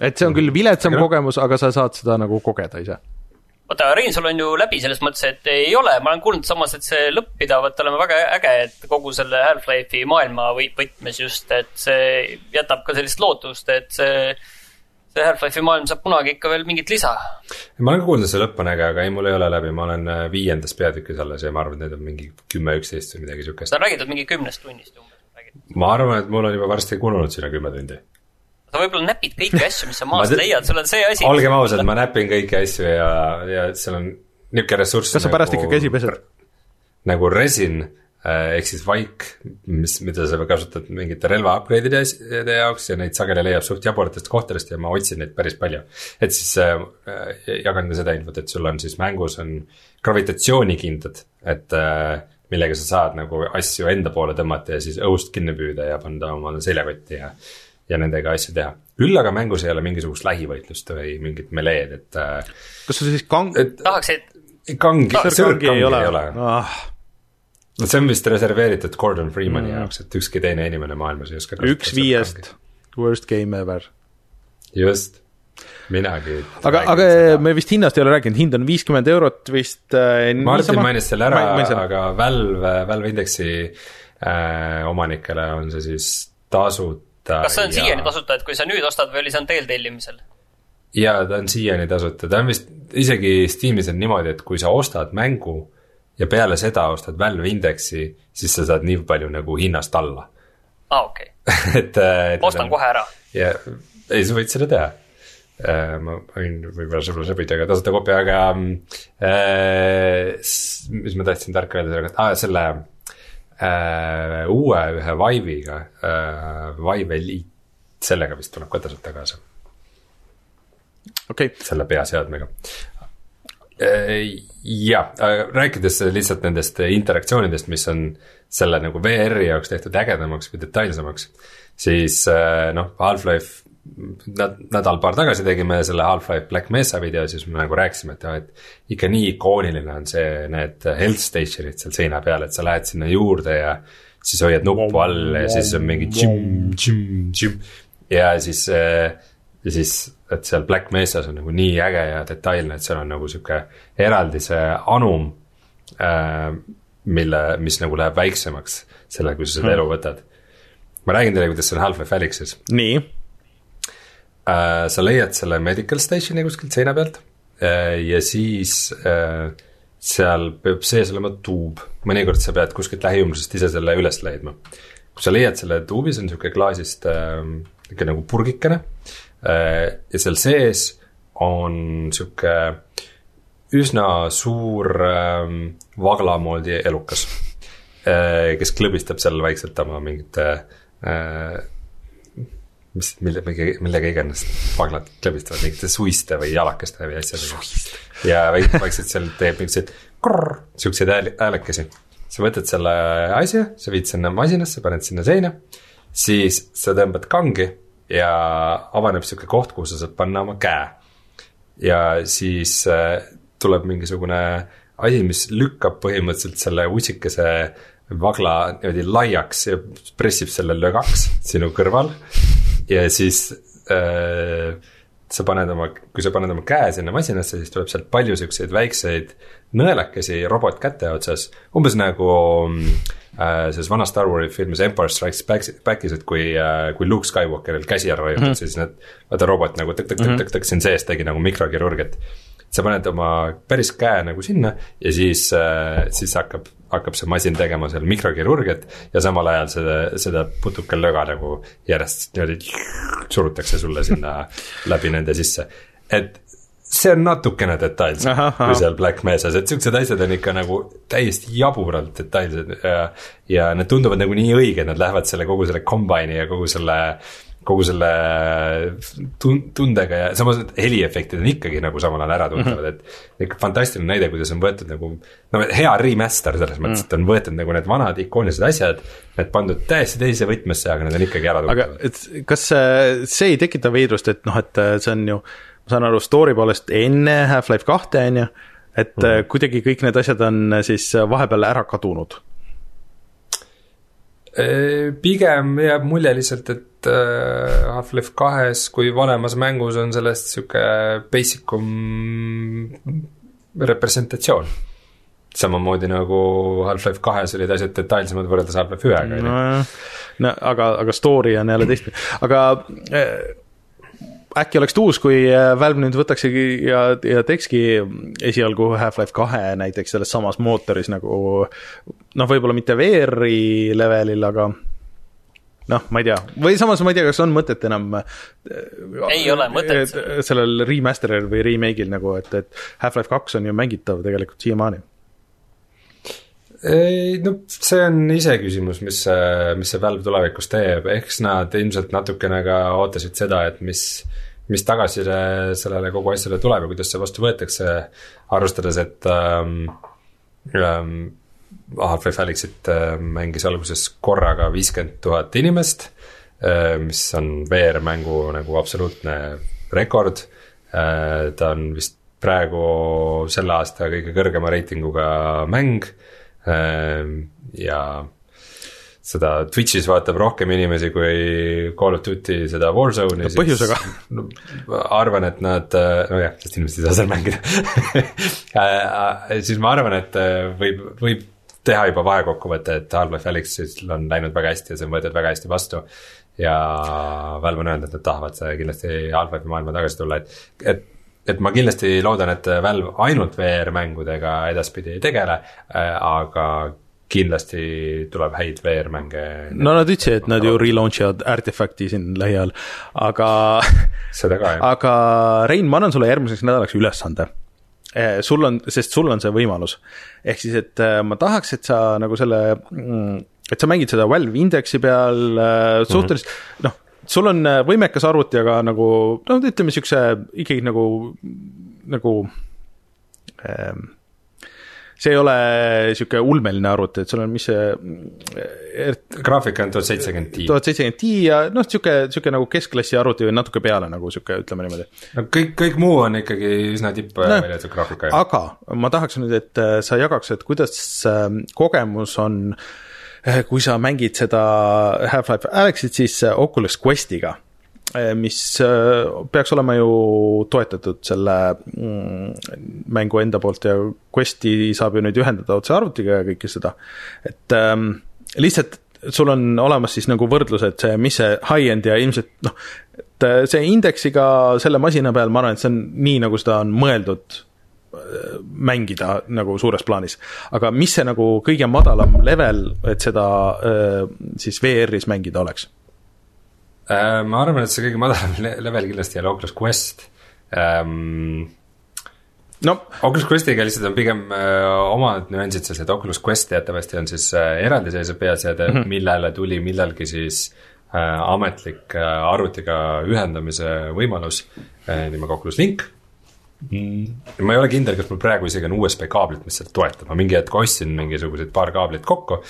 et see on küll viletsam kogemus, aga sa saad seda nagu kogeda ise vaata, Reinsalu on ju läbi selles mõttes, et ei ole, ma olen kuulnud samas, et see lõpp pidavat olema väga äge, et kogu selle Half-Life'i maailma võtmes just, et see jätab ka sellist lootust, et see see Half-Life'i maailm saab kunagi ikka veel mingit lisa. ma olen ka kuulnud, et see lõpp on äge, aga ei, mul ei ole läbi, ma olen äh, viiendas peatükis alles ja ma arvan, et need on mingi kümme, üksteist või midagi siukest. seda on räägitud mingi kümnest tunnist umbes. ma arvan, et mul on juba varsti kulunud sinna kümme tundi sa võib-olla näpid kõiki asju, mis sa maast leiad, sul on see asi. olgem ausad, ma näpin kõiki asju ja, ja seal on niisugune ressurss. kas sa pärast nagu, ikka käsi pesed? nagu resin äh, ehk siis vaik, mis, mida sa kasutad mingite relva upgrade'ide jaoks ja neid sageli leiab suht jaburatest kohtadest ja ma otsin neid päris palju. et siis äh, jagan ka seda infot, et sul on siis mängus on gravitatsioonikindad, et äh, millega sa saad nagu asju enda poole tõmmata ja siis õhust kinni püüda ja panna omale seljakotti ja ja nendega asju teha. küll aga mängus ei ole mingisugust lähivõitlust või mingit meleed, et. Äh, kas sa siis kang-? tahaks, et. kangi, sõrgkangi ei ole, ei ole.. Ah. no see on vist reserveeritud Gordon Freemani mm. jaoks, et ükski teine inimene maailmas ei oska. üks viiest worst game ever. just minagi. aga, aga me vist hinnast ei ole rääkinud, hind on viiskümmend eurot vist äh,. Martin mainis selle ära, aga Valve, Valve Indexi äh, omanikele on see siis tasuta kas see on ja... siiani tasuta, et kui sa nüüd ostad või oli see on teel tellimisel? ja ta on siiani tasuta, ta on vist isegi Steamis on niimoodi, et kui sa ostad mängu ja peale seda ostad Valve Indexi, siis sa saad nii palju nagu hinnast alla aa okei okay. et, et. ostan kohe ära. ja, ei, sa võid seda teha äh,. ma võin võib-olla sulle sobida ka tasuta kopia, aga äh, mis ma tahtsin tarka öelda, ah, selle äh, uue ühe Vive'iga äh,, Vive Elite, sellega vist tuleb ka tasuta kaasa. Okay.. selle peaseadmega. Jah, rääkides lihtsalt nendest interaktsioonidest, mis on selle nagu VR-i jaoks tehtud ägedamaks või detailsemaks. siis noh, Half-Life nädal-paar tagasi tegime selle Half-Life Black Mesa video, siis me nagu rääkisime, et jah, et ikka nii ikooniline on see, need health station'id seal seina peal, et sa lähed sinna juurde ja siis hoiad nuppu all ja siis on mingi džim, džim, džim ja siis ja siis, et seal Black Mesas on nagu nii äge ja detailne, et seal on nagu sihuke eraldi see anum äh,. mille, mis nagu läheb väiksemaks selle, kui sa seda hmm. elu võtad. ma räägin teile, kuidas see on Half-Life Alyxis. nii äh,. sa leiad selle medical station'i kuskilt seina pealt äh, ja siis äh, seal peab sees olema tuub, mõnikord sa pead kuskilt lähiümbrusest ise selle üles leidma. kui sa leiad selle tuubi, see on sihuke klaasist äh, nihuke nagu purgikene äh, Äh, ja seal sees on sihuke üsna suur ähm, vagla moodi elukas, äh, kes klõbistab seal vaikselt oma mingite äh, mis, mille, millega iganes vaglad klõbistavad, mingite suiste või jalakeste või asjadega. ja vaikselt seal teeb mingeid siukseid häälekesi. sa võtad selle asja, sa viid sinna masinasse, paned sinna seina, siis sa tõmbad kangi ja avaneb sihuke koht, kuhu sa saad panna oma käe. ja siis äh, tuleb mingisugune asi, mis lükkab põhimõtteliselt selle ussikese vagla niimoodi laiaks ja pressib selle lögaks sinu kõrval. Ja siis äh, sa paned oma, kui sa paned oma käe sinna masinasse, siis tuleb sealt palju siukseid väikseid nõelakesi robotkäte otsas, umbes nagu äh, selles vanas Star Warsi filmis Empire Strikes Back'is, et kui äh,, kui Luke Skywalkeril käsi ära raiutakse mm, -hmm. siis need, vaata robot nagu tõk-tõk-tõk-tõk-tõk siin sees tegi nagu mikrokirurgiat. Sa paned oma päris käe nagu sinna ja siis äh,, siis hakkab, hakkab see masin tegema seal mikrokirurgiat ja samal ajal seda, seda putukalöga nagu järjest niimoodi surutakse sulle sinna läbi nende sisse. et see on natukene detailsem kui seal Black Mesas, et siuksed asjad on ikka nagu täiesti jaburalt detailsed ja, ja need tunduvad nagu nii õiged, nad lähevad selle kogu selle combine'i ja kogu selle kogu selle tun-, tundega ja samas need heliefektid on ikkagi nagu samal ajal äratundavad mm, -hmm. et fantastiline näide, kuidas on võetud nagu no hea remaster selles mõttes mm, -hmm. et on võetud nagu need vanad ikoonilised asjad, need pandud täiesti teise võtmesse, aga need on ikkagi äratundavad. aga et kas see ei tekita veidrust, et noh, et see on ju ma saan aru, story poolest enne Half-Life kahte, on ju, et mm. kuidagi kõik need asjad on äh, siis äh, vahepeal ära kadunud? pigem jääb mulje lihtsalt, et Half-Life kahes kui vanemas mängus on sellest sihuke basic um representatsioon. samamoodi nagu Half-Life kahes olid asjad detailsemad võrreldes Half-Life ühega. nojah, no aga, aga story on jälle teistpidi, aga äkki oleks tuus, kui äh, Valve nüüd võtaksegi ja, ja teekski esialgu Half-Life kahe näiteks selles samas mootoris nagu noh, võib-olla mitte VR-i levelil, aga noh, ma ei tea, või samas ma ei tea, kas on mõtet enam ei ole mõtet. sellel remaster'il või remake'il nagu, et, et Half-Life kaks on ju mängitav tegelikult siiamaani. Ei no see on iseküsimus, mis see, mis see Valve tulevikus teeb, eks nad ilmselt natukene ka ootasid seda, et mis mis tagasiside sellele kogu asjale tuleb ja kuidas see vastu võetakse, arvestades, et ähm, ähm, Half-Life Alyxit äh, mängis alguses korraga viiskümmend tuhat inimest äh,, mis on VR-mängu nagu absoluutne rekord äh,. ta on vist praegu selle aasta kõige kõrgema reitinguga mäng ja seda Twitch'is vaatab rohkem inimesi kui Call of Duty seda Warzone'i. põhjusega. No, arvan, et nad, nojah, sest inimesed ei saa seal mängida siis ma arvan, et võib, võib teha juba vahekokkuvõtte, et Half-Life Alyxil on läinud väga hästi ja see on võetud väga hästi vastu. ja Valve on öelnud, et nad tahavad kindlasti Half-Life'i maailma tagasi tulla, et, et et ma kindlasti loodan, et Valve ainult VR-mängudega edaspidi ei tegele, aga kindlasti tuleb häid VR-mänge. no nad ütlesid, et nad ju relaunch ivad Artifacti siin lähiajal, aga seda ka, jah. aga Rein, ma annan sulle järgmiseks nädalaks ülesande. Eh, sul on, sest sul on see võimalus. ehk siis, et eh, ma tahaks, et sa nagu selle, mm, et sa mängid seda Valve Indexi peal eh, suhteliselt mm, -hmm. noh, sul on võimekas arvuti, aga nagu noh, ütleme niisuguse ikkagi nagu, nagu ähm, see ei ole niisugune ulmeline arvuti, et sul on, mis see graafika on tuhat seitsekümmend Ti. tuhat seitsekümmend Ti ja noh, niisugune, niisugune nagu keskklassi arvuti või natuke peale nagu niisugune, ütleme niimoodi. no kõik, kõik muu on ikkagi üsna tipp no, välja jäetud graafika. aga ma tahaks nüüd, et äh, sa jagaks, et kuidas ähm, kogemus on äh, kui sa mängid seda Half-Life Alyxit siis äh, Oculus Questiga mis eh, peaks olema ju toetatud selle mm, mängu enda poolt ja Questi saab ju nüüd ühendada otse arvutiga ja kõike seda. et ähm, lihtsalt sul on olemas siis nagu võrdlused, see, mis see high-end ja ilmselt noh, et see indeksiga selle masina peal, ma arvan, et see on nii, nagu seda on mõeldud mängida nagu suures plaanis. aga mis see nagu kõige madalam level, et seda siis VR-is mängida oleks? Äh, ma arvan, et see kõige madalam level kindlasti ei ole Oculus Quest um,. no Oculus Questiga lihtsalt on pigem uh, omad nüansid selles, et Oculus Quest teatavasti on siis uh, eraldiseisev peaseade mm, -hmm. millele tuli millalgi siis uh, ametlik uh, arvutiga ühendamise võimalus uh, nimega Oculus Link mm.. ma ei ole kindel, kas mul praegu isegi on USB kaablit, mis seda toetab, ma mingi hetk ostsin mingisugused paar kaablit kokku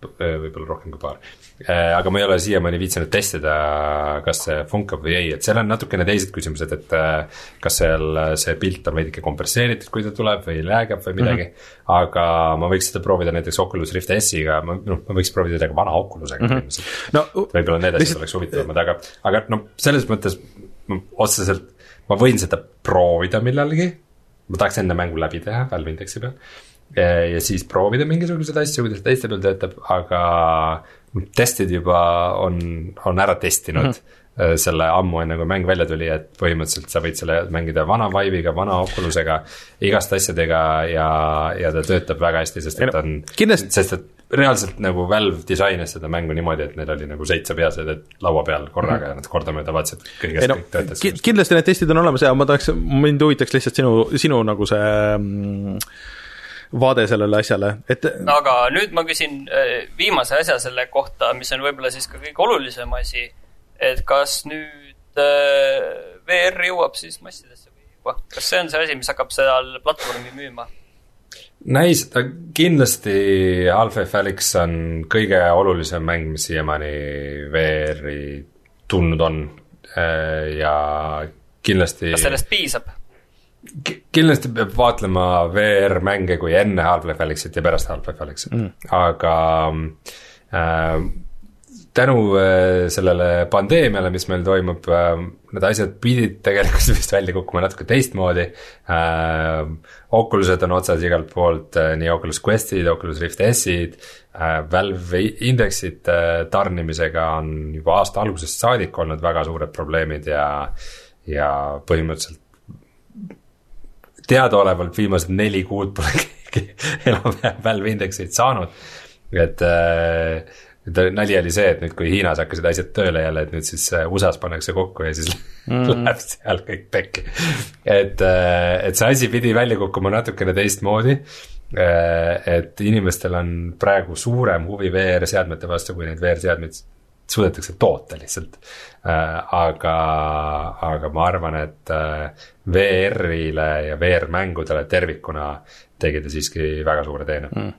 võib-olla rohkem kui paar. Äh, aga ma ei ole siiamaani viitsinud testida, kas see funkab või ei, et seal on natukene teised küsimused, et äh, kas seal see pilt on veidike kompresseeritud, kui ta tuleb või läägab või midagi mm. -hmm. aga ma võiks seda proovida näiteks Oculus Rift S-iga, ma noh, ma võiks proovida ka vana Oculusega mm -hmm. no, võib-olla need asjad oleks huvitavamad, aga, aga noh, selles mõttes otseselt ma võin seda proovida millalgi. ma tahaks enne mängu läbi teha Valve Indexi peal ja siis proovida mingisuguseid asju, kuidas teiste peal töötab, aga testid juba on, on ära testinud mm. -hmm selle ammu enne kui mäng välja tuli, et põhimõtteliselt sa võid selle mängida vana Vive'iga, vana Oculusega, igaste asjadega ja, ja ta töötab väga hästi, sest et on, sest et reaalselt nagu Valve disainis seda mängu niimoodi, et neil oli nagu seitse peaseadet laua peal korraga mm -hmm. ja nad kordamööda vaatasid, et kõigest no, kõik töötas ki. kindlasti need testid on olemas ja ma tahaks, mind huvitaks lihtsalt sinu, sinu nagu see mm, vaade sellele asjale, et. aga nüüd ma küsin äh, viimase asja selle kohta, mis on võib-olla siis ka kõige olulisem asi. et kas nüüd äh, VR jõuab siis massidesse või juba, kas see on see asi, mis hakkab seal platvormi müüma? näis, ta kindlasti Half-Life Alyx on kõige olulisem mäng, mis siiamaani VR-i tulnud on äh, ja kindlasti. kas sellest piisab? Kindlasti peab vaatlema VR-mänge kui enne Half-Life Alyxit ja pärast Half-Life Alyxit mm., aga äh, tänu äh, sellele pandeemiale, mis meil toimub äh,, need asjad pidid tegelikult vist välja kukkuma natuke teistmoodi äh,. Oculused on otsas igalt poolt äh,, nii Oculus Questid, Oculus Rift S-id äh,, Valve Indexit äh, tarnimisega on juba aasta algusest saadik olnud väga suured probleemid ja, ja põhimõtteliselt teadaolevalt viimased neli kuud pole keegi enam-vähem Valve indekseid saanud. et äh, nali oli see, et nüüd, kui Hiinas hakkasid asjad tööle jälle, et nüüd siis äh, USA-s pannakse kokku ja siis mm. läheb seal kõik pekki. et, äh, et see asi pidi välja kukkuma natukene teistmoodi. et inimestel on praegu suurem huvi VR-seadmete vastu, kui neid VR-seadmeid suudetakse toota lihtsalt. aga, aga ma arvan, et VR-ile ja VR-mängudele tervikuna tegi ta siiski väga suure teene mm..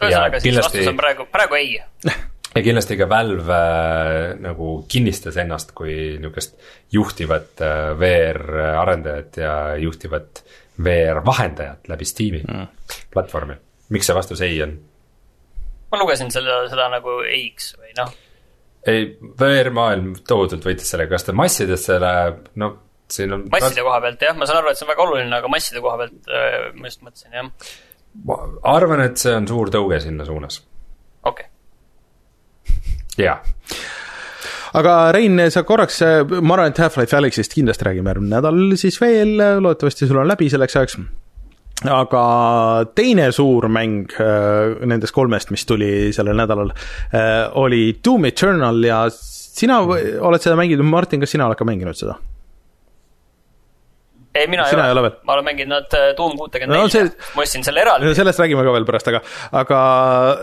ühesõnaga siis vastus on praegu, praegu ei ja kindlasti ka Valve äh, nagu kinnistas ennast kui niisugust juhtivat äh, VR-arendajat ja juhtivat VR-vahendajat läbi Steam'i mm. platvormi. miks see vastus ei on? ma lugesin selle, seda nagu ei-ks või noh. Ei, VR-maailm tohutult võitis sellega, kas ta massidesse läheb, no siin on masside koha pealt jah, ma saan aru, et see on väga oluline, aga masside koha pealt äh, ma just mõtlesin, jah. ma arvan, et see on suur tõuge sinna suunas. okei okay.. jaa aga Rein, sa korraks, ma arvan, et Half-Life Alyxist kindlasti räägime järgmine nädal siis veel, loodetavasti sul on läbi selleks ajaks aga teine suur mäng äh, nendest kolmest, mis tuli sellel nädalal äh,, oli Doom Eternal ja sina oled seda mänginud, Martin, kas sina oled ka mänginud seda? ei, mina Sina ei ole ole, ma olen mänginud äh, Doom kuutekümmet No nelja, ma ostsin selle eraldi. sellest räägime ka veel pärast, aga, aga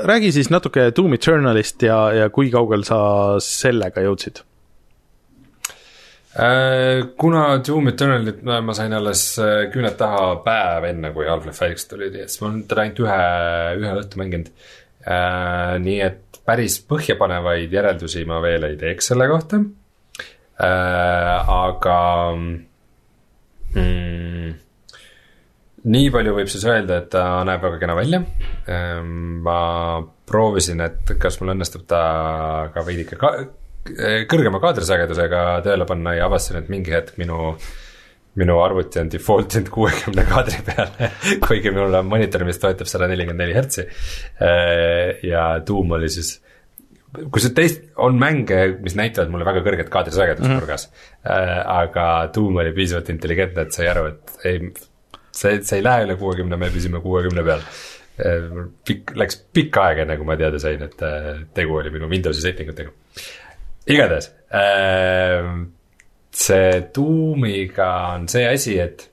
räägi siis natuke Doom Eternalist ja, ja kui kaugel sa sellega jõudsid? Äh, kuna Doom Eternalit no, ma sain alles äh, küüned taha päev enne, kui Half-Life Alyx tuli, siis ma olen teda ainult ühe, ühe õhtu mänginud. nii et päris põhjapanevaid järeldusi ma veel ei teeks selle kohta. aga mm, nii palju võib siis öelda, et ta näeb väga kena välja. ma proovisin, et kas mul õnnestub ta ka veidike ka kõrgema kaadrisagedusega tööle panna ja avastasin, et mingi hetk minu minu arvuti on default inud kuuekümne kaadri peale, kuigi mul on monitor, mis toetab sada nelikümmend neli hertsi. ja tuum oli siis, kui see teist, on mänge, mis näitavad mulle väga kõrget kaadrisagedust mm -hmm. nurgas. aga tuum oli piisavalt intelligentne, et sai aru, et ei, see, see ei lähe üle kuuekümne, me püsime kuuekümne peal. pikk, läks pikk aeg, enne kui ma teada sain, et tegu oli minu Windowsi setting utega. Igatahes see tuumiga on see asi, et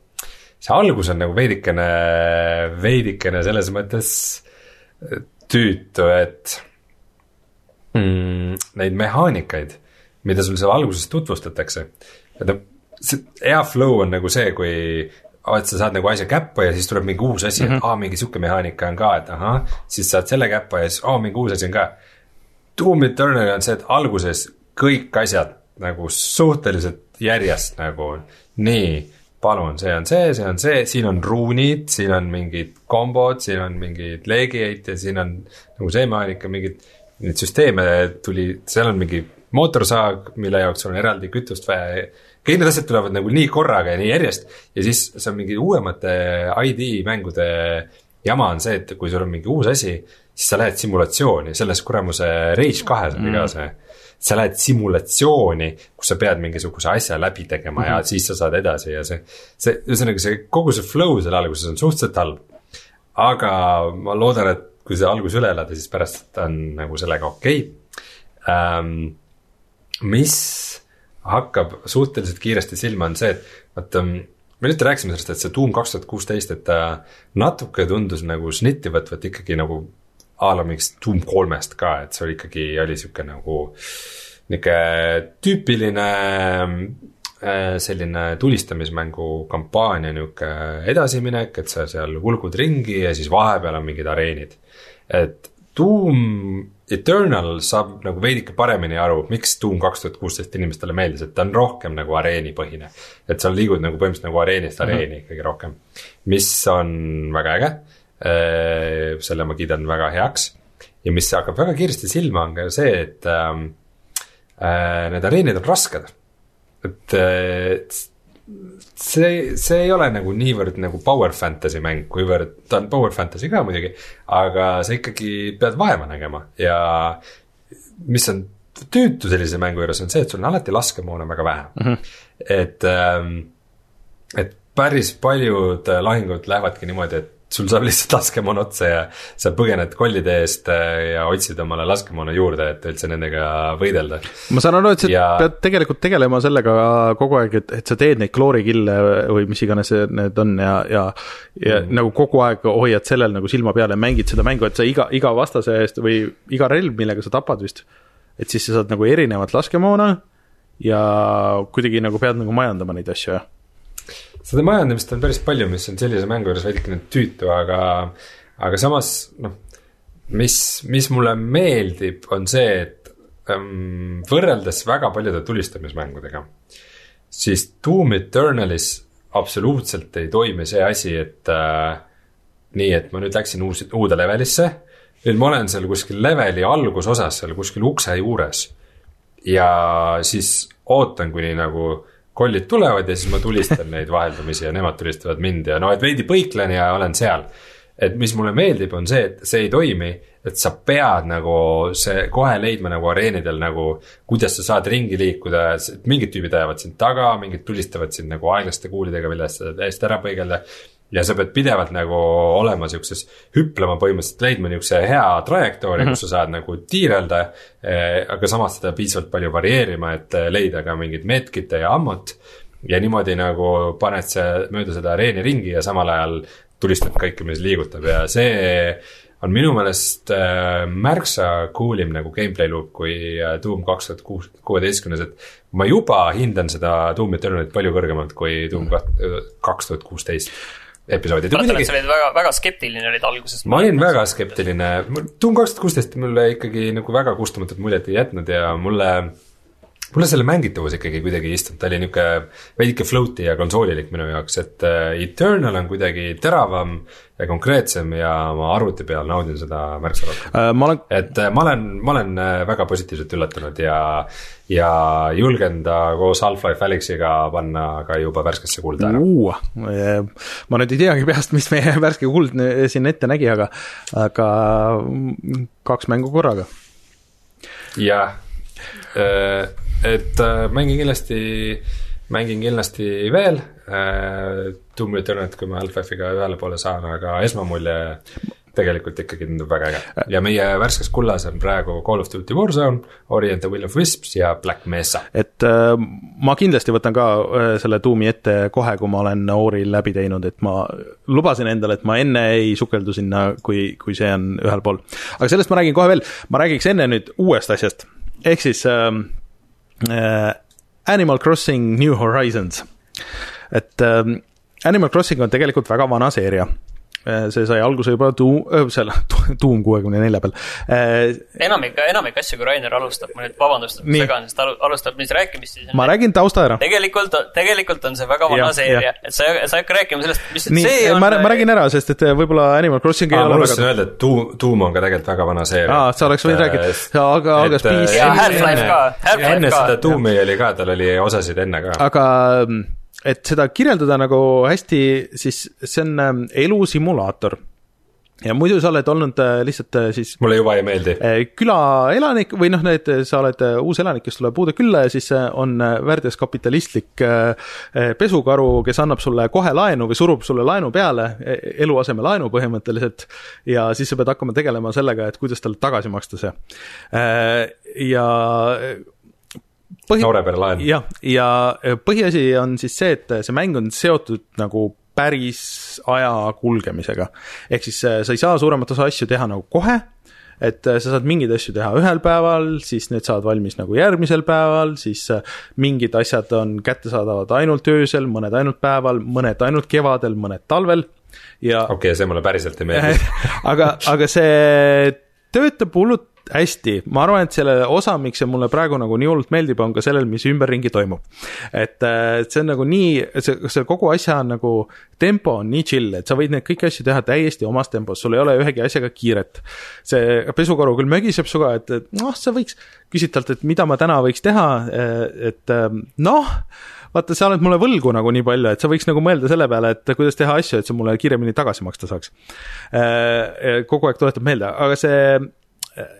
see algus on nagu veidikene, veidikene selles mõttes tüütu, et mm, neid mehaanikaid, mida sul seal alguses tutvustatakse, et noh, see hea flow on nagu see, kui et sa saad nagu asja käppa ja siis tuleb mingi uus asi mm, -hmm. et aa, mingi sihuke mehaanika on ka, et ahah, siis saad selle käppa ja siis aa, mingi uus asi on ka. Doom Eternal on see, et alguses kõik asjad nagu suhteliselt järjest nagu nii, palun, see on see, see on see, siin on ruunid, siin on mingid kombod, siin on mingid leegiheitjad, siin on nagu see mehaanika, mingid, neid süsteeme tuli, seal on mingi mootorsaag, mille jaoks on eraldi kütust vaja. kõik need asjad tulevad nagu nii korraga ja nii järjest ja siis see on mingi uuemate ID mängude jama on see, et kui sul on mingi uus asi, siis sa lähed simulatsiooni, selles kuramuse Rage kahes oli ka see sa lähed simulatsiooni, kus sa pead mingisuguse asja läbi tegema mm -hmm. ja siis sa saad edasi ja see, see, ühesõnaga see kogu see flow seal alguses on suhteliselt halb. aga ma loodan, et kui see algus üle elada, siis pärast on nagu sellega okei okay. ähm,. mis hakkab suhteliselt kiiresti silma, on see, et vaata, me nüüd rääkisime sellest, et see Doom kaks tuhat kuusteist, et ta natuke tundus nagu snitti võtvat ikkagi nagu a la mingist Doom kolmest ka, et see oli ikkagi, oli sihuke nagu nihuke tüüpiline äh, selline tulistamismängu kampaania nihuke edasiminek, et sa seal hulgud ringi ja siis vahepeal on mingid areenid. et Doom Eternal saab nagu veidike paremini aru, miks Doom kaks tuhat kuusteist inimestele meeldis, et ta on rohkem nagu areenipõhine. et sa liigud nagu põhimõtteliselt nagu areenist areeni mm -hmm. ikkagi rohkem, mis on väga äge. Selle ma kiidan väga heaks ja mis hakkab väga kiiresti silma, on ka see, et ähm, äh, need areenid on rasked. et äh, see, see ei ole nagu niivõrd nagu power fantasy mäng, kuivõrd ta on power fantasy ka muidugi, aga sa ikkagi pead vaeva nägema ja mis on tüütu sellise mängu juures on see, et sul on alati laskemoona väga vähe mm. -hmm. et ähm, et päris paljud äh, lahingud lähevadki niimoodi, et sul saab lihtsalt laskemoon otsa ja sa põgened kollide eest äh, ja otsid omale laskemoona juurde, et üldse nendega võidelda. ma saan aru, et sa ja... Pead tegelikult tegelema sellega kogu aeg, et, et sa teed neid kloorikille või mis iganes see- need on ja, ja ja mm. nagu kogu aeg hoiad sellel nagu silma peal ja mängid seda mängu, et sa iga, iga vastase eest või iga relv, millega sa tapad vist, et siis sa saad nagu erinevat laskemoona ja kuidagi nagu pead nagu majandama neid asju, jah. Seda majandamist on päris palju, mis on sellise mängu juures veidikene tüütu, aga, aga samas noh, mis, mis mulle meeldib, on see, et ähm, võrreldes väga paljude tulistamismängudega, siis Doom Eternalis absoluutselt ei toimi see asi, et äh, nii, et ma nüüd läksin uus, uude levelisse, nüüd ma olen seal kuskil leveli algusosas, seal kuskil ukse juures ja siis ootan, kuni nagu kollid tulevad ja siis ma tulistan neid vaheldumisi ja nemad tulistavad mind ja noh, et veidi põiklen ja olen seal. et mis mulle meeldib, on see, et see ei toimi, et sa pead nagu see kohe leidma nagu areenidel nagu, kuidas sa saad ringi liikuda, mingid tüübid ajavad sind taga, mingid tulistavad sind nagu aeglaste kuulidega, millest sa täiesti ära põigelda ja sa pead pidevalt nagu olema siukses, hüplema põhimõtteliselt, leidma niukse hea trajektoori mm, -hmm. kus sa saad nagu tiirelda eh,. aga samas seda piisavalt palju varieerima, et leida ka mingit medkit'e ja ammut. ja niimoodi nagu paned sa mööda seda areeni ringi ja samal ajal tulistad kõike, mis liigutab ja see on minu meelest äh, märksa cool im nagu gameplay loop kui äh, Doom kaks tuhat kuus, kuueteistkümnes, et ma juba hindan seda Doom Eternalit palju kõrgemalt kui Doom kaks tuhat kuusteist episoodi. ma mäletan, et sa olid väga, väga skeptiline olid alguses. ma olin väga skeptiline, Doom kaks tuhat kuusteist mulle ikkagi nagu väga kustumatut muljet ei jätnud ja mulle mulle selle mängitavus ikkagi kuidagi ei istunud, ta oli niuke veidike float'i ja konsoolilik minu jaoks, et uh, Eternal on kuidagi teravam ja konkreetsem ja ma arvuti peal naudin seda märksa rohkem uh,. Olen... et uh, ma olen, ma olen väga positiivselt üllatunud ja, ja julgen ta koos Half-Life Alyxiga panna ka juba värskesse kulda ära uh,. ma nüüd ei teagi peast, mis meie värske kuld siin ette nägi, aga, aga kaks mängu korraga. jah et äh, mängin kindlasti, mängin kindlasti veel äh, Doom Eternat, kui ma Half-Life'iga ühele poole saan, aga esmamulje tegelikult ikkagi tundub väga äge. ja meie värskes kullas on praegu Call of Duty Warzone, Ori and the Will of Wisps ja Black Mesa. et äh, ma kindlasti võtan ka äh, selle Doomi ette kohe, kui ma olen Ori läbi teinud, et ma lubasin endale, et ma enne ei sukeldu sinna, kui, kui see on ühel pool. aga sellest ma räägin kohe veel, ma räägiks enne nüüd uuest asjast, ehk siis äh, äh, Animal Crossing New Horizons. et äh, Animal Crossing on tegelikult väga vana seeria äh, see sai alguse juba äh, selle Doom kuuekümne nelja peal. Äh, enamik, enamik asju, kui Rainer alustab, ma nüüd vabandust, et ma segan, sest alustab mis rääkimist, siis ma räägin tausta ära. tegelikult, tegelikult on see väga vana ja, seeria, et sa, sa ei hakka rääkima sellest, mis Nii, see on. ma, ma räägin ära, sest et võib-olla Animal Crossing ei ole ma unustasin öelda, et Doom, Doom on ka tegelikult väga vana seeria. aa, sa oleks võinud rääkida, aga, aga Spiis. ja Half-Life ka, Half-Life ka. enne seda Doomi oli ka, tal oli osasid enne ka. aga et seda kirjeldada nagu hästi, siis see on ähm, elusimulaator ja muidu sa oled olnud äh, lihtsalt äh, siis mulle juba ei meeldi. Äh, külaelanik või noh, need, sa oled uus elanik, kes tuleb uude külla ja siis on värdjas kapitalistlik pesukaru, kes annab sulle kohe laenu või surub sulle laenu peale, e, eluasemelaenu põhimõtteliselt, ja siis sa pead hakkama tegelema sellega, et kuidas talle tagasi maksta see. ja põhi... noorepere laen. jah, ja põhiasi on siis see, et see mäng on seotud nagu päris aja kulgemisega. ehk siis äh, sa ei saa suuremat osa asju teha nagu kohe, et äh, sa saad mingeid asju teha ühel päeval, siis need saavad valmis nagu järgmisel päeval, siis mingid asjad on kättesaadavad ainult öösel, mõned ainult päeval, mõned ainult kevadel, mõned talvel ja okei okay,, see mulle päriselt ei meeldi aga, aga see töötab hullult hästi, ma arvan, et selle osa, miks see mulle praegu nagu nii hullult meeldib, on ka sellel, mis ümberringi toimub. et see on nagu nii, see, see kogu asja nagu tempo on nii chill, et sa võid neid kõiki asju teha täiesti omas tempos, sul ei ole ühegi asjaga kiiret. see pesukaru küll mögiseb sinuga, et, et noh, sa võiks, küsid talt, et mida ma täna võiks teha, et noh vaata, sa oled mulle võlgu nagu nii palju, et sa võiks nagu mõelda selle peale, et kuidas teha asju, et sa mulle kiiremini tagasi maksta saaks. kogu aeg tuletab meelde, aga see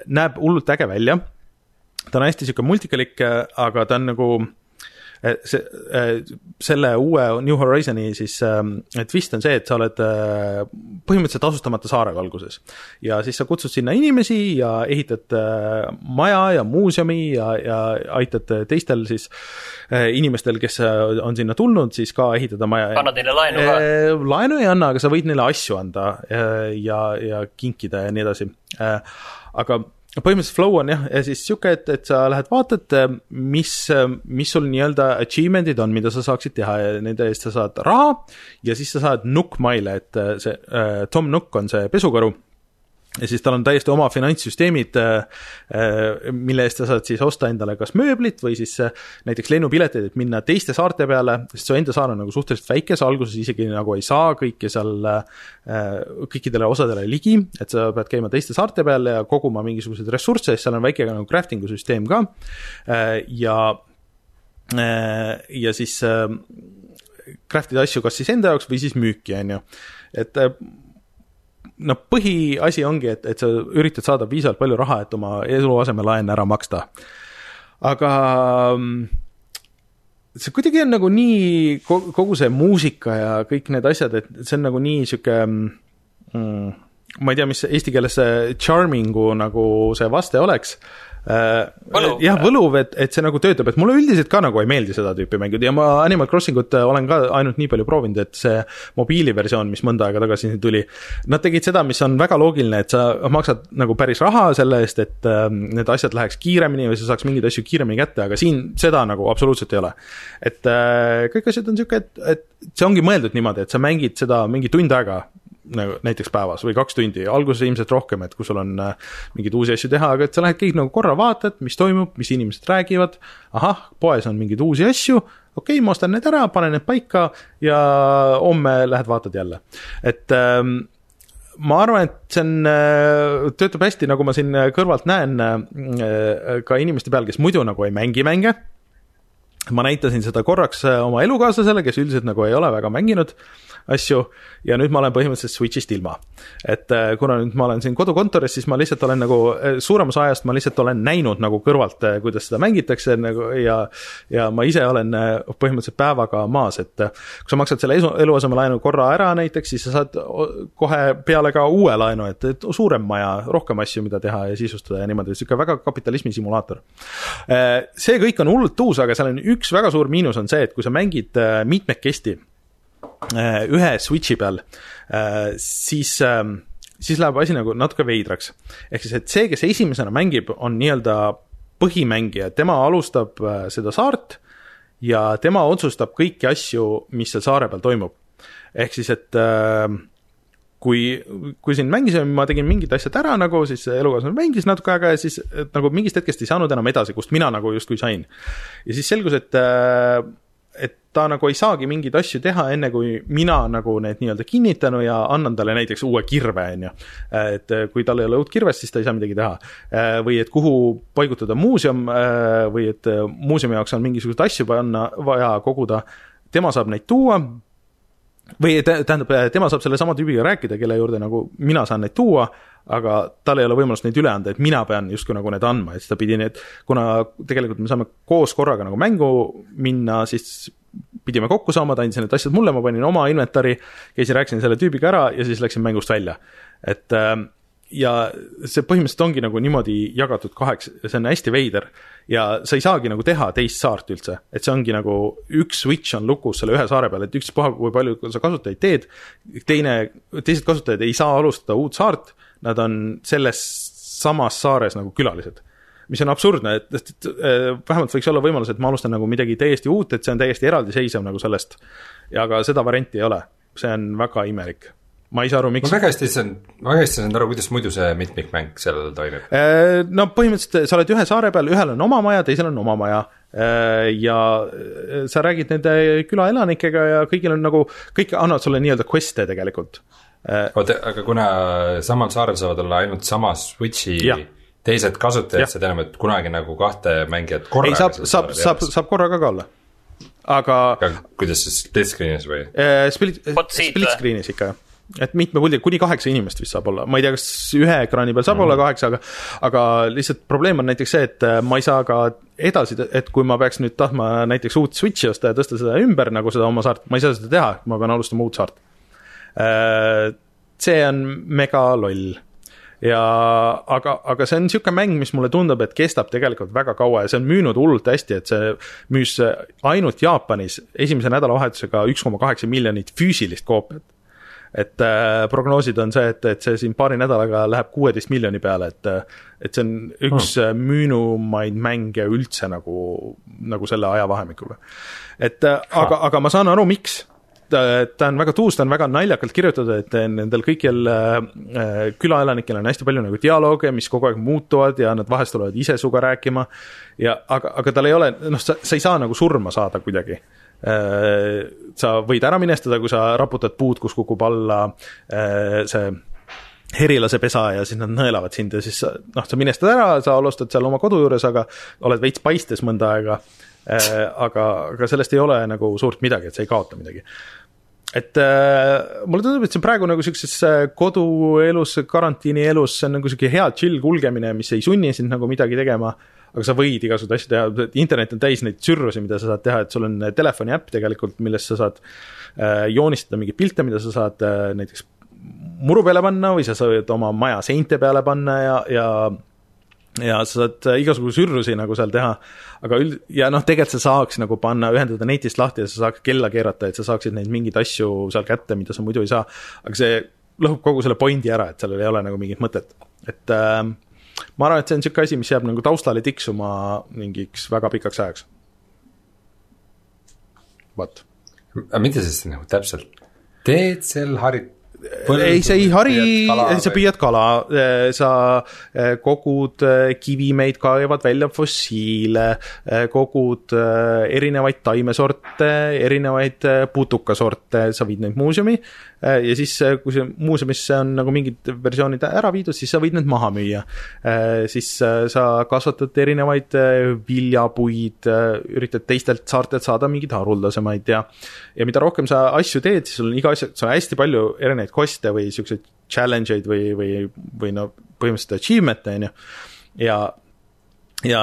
näeb hullult äge välja. ta on hästi sihuke multikalik, aga ta on nagu see, eh, selle uue New Horizon'i siis eh, twist on see, et sa oled põhimõtteliselt asustamata saarega alguses. ja siis sa kutsud sinna inimesi ja ehitad maja ja muuseumi ja, ja aitad teistel siis inimestel, kes on sinna tulnud, siis ka ehitada maja. annad neile laenu ka? laenu ei anna, aga sa võid neile asju anda ja, ja kinkida ja nii edasi aga põhimõtteliselt flow on jah, ja siis sihuke, et, et sa lähed vaatad, mis, mis sul nii-öelda achievement'id on, mida sa saaksid teha ja nende eest sa saad raha ja siis sa saad Nook Mile'e, et see äh, Tom Nook on see pesukaru ja siis tal on täiesti oma finantssüsteemid, äh, äh, mille eest sa saad siis osta endale kas mööblit või siis äh, näiteks lennupileteid, et minna teiste saarte peale, sest su enda saar on nagu suhteliselt väike, sa alguses isegi nagu ei saa kõike seal, kõikidele osadele ligi, et sa pead käima teiste saarte peal ja koguma mingisuguseid ressursse, siis seal on väike nagu crafting'u süsteem ka ja, ja siis craft ida asju kas siis enda jaoks või siis müüki, on ju. et noh, põhiasi ongi, et, et sa üritad saada piisavalt palju raha, et oma eluasemelaen ära maksta. aga mm, see kuidagi on nagu nii, kogu see muusika ja kõik need asjad, et see on nagu nii sihuke mm, ma ei tea, mis eesti keeles see charming'u nagu see vaste oleks Äh, võluv. jah, võluv, et, et see nagu töötab, et mulle üldiselt ka nagu ei meeldi seda tüüpi mängud ja ma Animal Crossing ut äh, olen ka ainult nii palju proovinud, et see mobiiliversioon, mis mõnda aega tagasi tuli, nad tegid seda, mis on väga loogiline, et sa maksad nagu päris raha selle eest, et äh, need asjad läheks kiiremini või sa saaks mingeid asju kiiremini kätte, aga siin seda nagu absoluutselt ei ole. et äh, kõik asjad on niisugune, et, et see ongi mõeldud niimoodi, et sa mängid seda mingi tund aega nagu näiteks päevas või kaks tundi, alguses ilmselt rohkem, et kui sul on äh, mingeid uusi asju teha, aga et sa lähed kõik nagu korra vaatad, mis toimub, mis inimesed räägivad, ahah, poes on mingeid uusi asju, okei okay,, ma ostan need ära, panen need paika ja homme lähed vaatad jälle. et ähm, ma arvan, et see on, äh, töötab hästi, nagu ma siin kõrvalt näen äh, ka inimeste peal, kes muidu nagu ei mängi mänge ma näitasin seda korraks oma elukaaslasele, kes üldiselt nagu ei ole väga mänginud asju ja nüüd ma olen põhimõtteliselt Switch'ist ilma. et äh, kuna nüüd ma olen siin kodukontoris, siis ma lihtsalt olen nagu, äh, suurem osa ajast ma lihtsalt olen näinud nagu kõrvalt, äh, kuidas seda mängitakse nagu ja ja ma ise olen põhimõtteliselt päevaga maas, et kui sa maksad selle eluasemelaenu korra ära näiteks, siis sa saad kohe peale ka uue laenu, et, et suurem maja, rohkem asju, mida teha ja sisustada ja niimoodi, niisugune väga kapitalismi simulaator. see kõik on hullult uus, aga seal on üks väga suur miinus on see, et kui sa mängid mitmekesti Äh, ühe Switch'i peal, äh, siis, ähm, siis läheb asi nagu natuke veidraks. ehk siis, et see, kes esimesena mängib, on nii-öelda põhimängija, tema alustab äh, seda saart ja tema otsustab kõiki asju, mis seal saare peal toimub. ehk siis, et kui, kui siin mängisime, ma tegin mingid asjad ära nagu, siis elukaaslane mängis natuke aega ja siis nagu mingist hetkest ei saanud enam edasi, kust mina nagu justkui sain. ja siis selgus, et et ta nagu ei saagi mingeid asju teha, enne kui mina nagu need nii-öelda kinnitan ja annan talle näiteks uue kirve, on ju. et kui tal ei ole uut kirvest, siis ta ei saa midagi teha. või et kuhu paigutada muuseum või et muuseumi jaoks on mingisuguseid asju panna, vaja koguda, tema saab neid tuua või tähendab, tema saab sellesama tüübiga rääkida, kelle juurde nagu mina saan neid tuua aga tal ei ole võimalust neid üle anda, et mina pean justkui nagu need andma, et siis ta pidi need, kuna tegelikult me saame koos korraga nagu mängu minna, siis pidime kokku saama, ta andis need asjad mulle, ma panin oma inventari, käisin, rääkisin selle tüübiga ära ja siis läksin mängust välja. et ähm, ja see põhimõtteliselt ongi nagu niimoodi jagatud kaheks, see on hästi veider ja sa ei saagi nagu teha teist saart üldse, et see ongi nagu üks switch on lukus selle ühe saare peal, et ükspuha, kui palju sa kasutajaid teed, teine, teised kasutajad ei saa alustada uut saart nad on selles samas saares nagu külalised. mis on absurdne, et, et, et vähemalt võiks olla võimalus, et ma alustan nagu midagi täiesti uut, et see on täiesti eraldiseisev nagu sellest. aga seda varianti ei ole, see on väga imelik ma ei saa aru, miks. ma väga hästi saan, väga hästi saan aru, kuidas muidu see mitmikmäng seal toimib. Äh, no põhimõtteliselt sa oled ühe saare peal, ühel on oma maja, teisel on oma maja. Äh, ja äh, sa räägid nende külaelanikega ja kõigil on nagu, kõik annavad sulle nii-öelda quest'e tegelikult Äh, oota, aga kuna samal saarel saavad olla ainult sama Switch'i ja. teised kasutajad, see tähendab, et kunagi nagu kahte mängijat korraga ei, saab, saab, saab, saab korraga ka olla. aga, kuidas siis, split screen'is või äh,? Split, split screen'is ikka, jah et mitme puldi, kuni kaheksa inimest vist saab olla, ma ei tea, kas ühe ekraani peal saab mm -hmm. olla kaheksa, aga aga lihtsalt probleem on näiteks see, et äh, ma ei saa ka edasi, et kui ma peaks nüüd tahtma näiteks uut Switch'i osta ja tõsta seda ümber nagu seda oma saart, ma ei saa seda teha, ma pean alustama uut saart Äh, see on mega loll ja aga, aga see on niisugune mäng, mis mulle tundub, et kestab tegelikult väga kaua ja see on müünud hullult hästi, et see müüs ainult Jaapanis esimese nädalavahetusega üks koma kaheksa miljonit füüsilist koopiat. Et äh, prognoosid on see, et, et see siin paari nädalaga läheb kuueteist miljoni peale, et et see on üks hmm. müünumaid mänge üldse nagu, nagu selle ajavahemikuga. et aga, aga ma saan aru, miks ta, ta on väga tuus, ta on väga naljakalt kirjutatud, et nendel kõikjal äh, külaelanikel on hästi palju nagu dialoog, mis kogu aeg muutuvad ja nad vahest tulevad ise sinuga rääkima. ja aga, aga tal ei ole, noh, sa, sa ei saa nagu surma saada kuidagi äh,. Sa võid ära minestada, kui sa raputad puud, kus kukub alla äh, see herilase pesa ja siis nad nõelavad sind ja siis noh, sa minestad ära, sa alustad seal oma kodu juures, aga oled veits paistes mõnda aega Äh, aga, aga sellest ei ole nagu suurt midagi, et sa ei kaota midagi. et äh, mulle tundub, et see on praegu nagu siukses äh, koduelus, karantiinielus, see on nagu sihuke hea chill kulgemine, mis ei sunni sind nagu midagi tegema. Aga sa võid igasuguseid asju teha, internet on täis neid sürrusi, mida sa saad teha, et sul on telefoni äpp tegelikult, millest sa saad äh, joonistada mingeid pilte, mida sa saad äh, näiteks muru peale panna või sa saad oma maja seinte peale panna ja, ja ja sa saad äh, igasugu sürrusi nagu seal teha, aga üld-, ja noh, tegelikult sa saaks nagu panna, ühendada netist lahti ja sa saaks kella keerata, et sa saaksid neid mingeid asju seal kätte, mida sa muidu ei saa, aga see lõhub kogu selle pointi ära, et sellel ei ole nagu mingit mõtet, et äh, ma arvan, et see on niisugune asi, mis jääb nagu taustale tiksuma mingiks väga pikaks ajaks. vot. aga mida sa siis nagu täpselt teed seal, harid ei, sa ei hari, sa püüad kala, sa eh, kogud eh, kivimeid, kaevad välja fossiile, kogud erinevaid taimesorte, erinevaid putukasorte, sa viid neid muuseumi ja siis, kui see muuseumisse on nagu mingid versioonid ära viidud, siis sa võid need maha müüa. siis sa kasvatad erinevaid viljapuid, üritad teistelt saartelt saada mingeid haruldasemaid ja ja mida rohkem sa asju teed, siis sul on iga asja, sul on hästi palju erinevaid koste või siukseid challenge eid või, või, või no põhimõtteliselt achievement'e, on ju. ja ja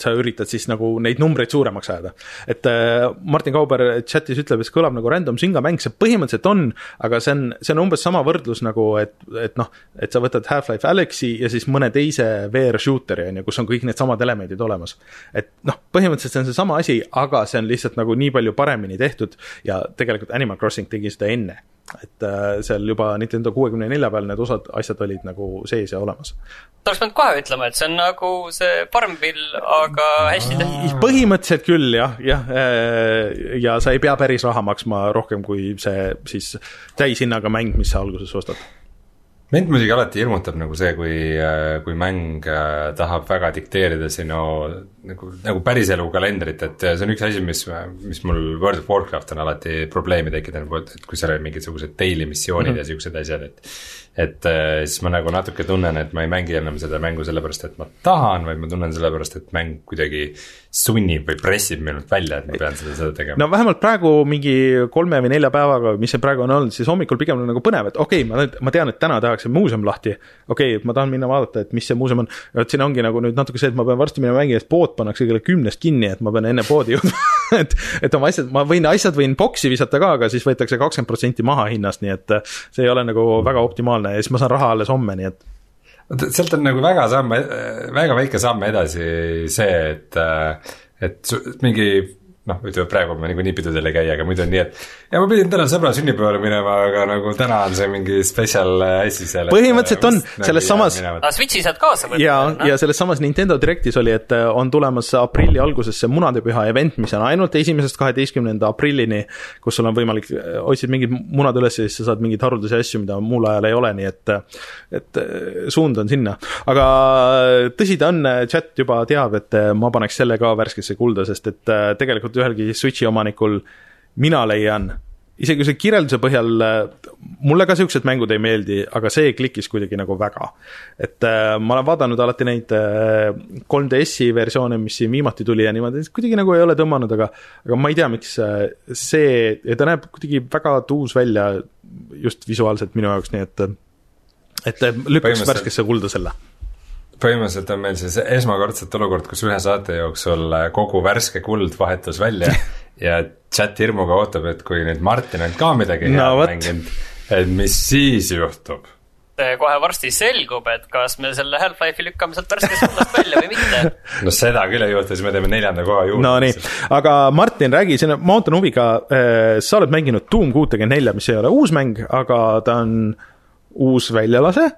sa üritad siis nagu neid numbreid suuremaks ajada. et äh, Martin Kauber chatis ütleb, et see kõlab nagu random singamäng, see põhimõtteliselt on, aga see on, see on umbes sama võrdlus nagu, et, et noh, et sa võtad Half-Life Alyxi ja siis mõne teise VR shooter'i, on ju, kus on kõik needsamad elemendid olemas. et noh, põhimõtteliselt see on seesama asi, aga see on lihtsalt nagu nii palju paremini tehtud ja tegelikult Animal Crossing tegi seda enne et äh, seal juba Nintendo kuuekümne nelja peal need osad, asjad olid nagu sees ja olemas. oleks pidanud kohe ütlema, et see on nagu see Farmville, aga hästi tehtud. põhimõtteliselt küll jah, jah, äh, ja sa ei pea päris raha maksma rohkem kui see siis täishinnaga mäng, mis sa alguses ostad mind muidugi alati hirmutab nagu see, kui, äh, kui mäng tahab väga dikteerida sinu nagu, nagu päriselu kalendrit, et see on üks asi, mis, mis mul World of Warcraft on alati probleemi tekitanud, et kui seal on mingisugused daily missioonid mm -hmm. ja siuksed asjad, et et äh, siis ma nagu natuke tunnen, et ma ei mängi enam seda mängu sellepärast, et ma tahan, vaid ma tunnen sellepärast, et mäng kuidagi sunnib või pressib minult välja, et ma pean seda, seda tegema. no vähemalt praegu mingi kolme või nelja päevaga, mis see praegu on olnud, siis hommikul pigem on nagu põnev, et okei okay,, ma, ma tean, et täna tehakse muuseum lahti. okei okay,, et ma tahan minna vaadata, et mis see muuseum on, vot siin ongi nagu nüüd natuke see, et ma pean varsti minema mängima, sest pood pannakse kella kümnest kinni, et ma pean enne poodi jõudma et, et oma asjad, ma võin, asjad võin boksi visata ka, aga siis võetakse kakskümmend protsenti maha hinnast, nii et see ei ole nagu väga optimaalne ja siis ma saan raha alles homme, nii et. Sealt on nagu väga samm, väga väike samm edasi see, et, et mingi noh, ütleme praegu ma niikuinii pidudel ei käi, aga muidu on nii, et ja ma pidin täna sõbra sünnipäevale minema, aga nagu täna on see mingi spetsial asi seal. põhimõtteliselt on, nagu selles samas. aga Switch'i saad kaasa võtta. ja, ja selles samas Nintendo Directis oli, et äh, on tulemas aprilli alguses see munadepüha event, mis on ainult esimesest kaheteistkümnenda aprillini, kus sul on võimalik, äh, otsid mingid munad üles ja siis sa saad mingeid haruldasi asju, mida muul ajal ei ole, nii et et äh, suund on sinna. aga tõsi ta on, chat juba teab, et ma paneks selle ka värskesse kulda, sest et tegelikult tegelikult ühelgi Switchi omanikul mina leian, isegi see kirjelduse põhjal, mulle ka siuksed mängud ei meeldi, aga see klikkis kuidagi nagu väga. et äh, ma olen vaadanud alati neid äh, 3DS-i versioone, mis siin viimati tuli ja niimoodi, kuidagi nagu ei ole tõmmanud, aga aga ma ei tea, miks äh, see, ta näeb kuidagi väga tuus välja just visuaalselt minu jaoks, nii et et lükkaks värskesse kulda selle põhimõtteliselt on meil siis esmakordselt olukord, kus ühe saate jooksul äh, kogu värske kuld vahetus välja ja chat hirmuga ootab, et kui nüüd Martin on ka midagi head no, mänginud, et mis siis juhtub kohe varsti selgub, et kas me selle Half-Life'i lükkame sealt värskest kullast välja või mitte. no seda küll ei juhtu, siis me teeme neljanda koha juurde. Nonii, aga Martin, räägi, siin ma ootan huviga, äh, sa oled mänginud Doom kuutekümmet nelja, mis ei ole uus mäng, aga ta on uus väljalase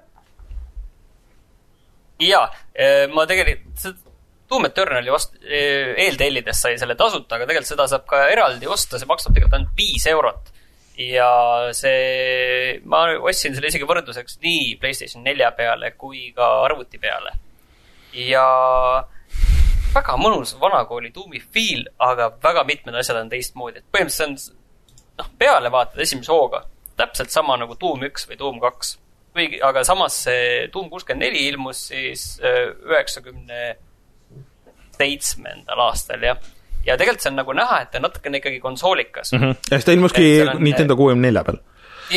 jaa, eh, ma tegelikult, Doom Eternali ost-, eh, eeltellides sai selle tasuta, aga tegelikult seda saab ka eraldi osta, see maksab tegelikult ainult viis eurot. ja see, ma ostsin selle isegi võrdluseks nii Playstation nelja peale kui ka arvuti peale. ja väga mõnus vanakooli Doomi feel, aga väga mitmed asjad on teistmoodi, et põhimõtteliselt see on, noh, peale vaatad esimese hooga täpselt sama nagu Doom üks või Doom kaks kuigi, aga samas see Doom kuuskümmend neli ilmus siis äh, üheksakümne seitsmendal aastal, jah. ja tegelikult see on nagu näha, et ta on natukene ikkagi konsoolikas mm. -hmm. ja siis ta ilmuski on, Nintendo kuuekümne nelja peal.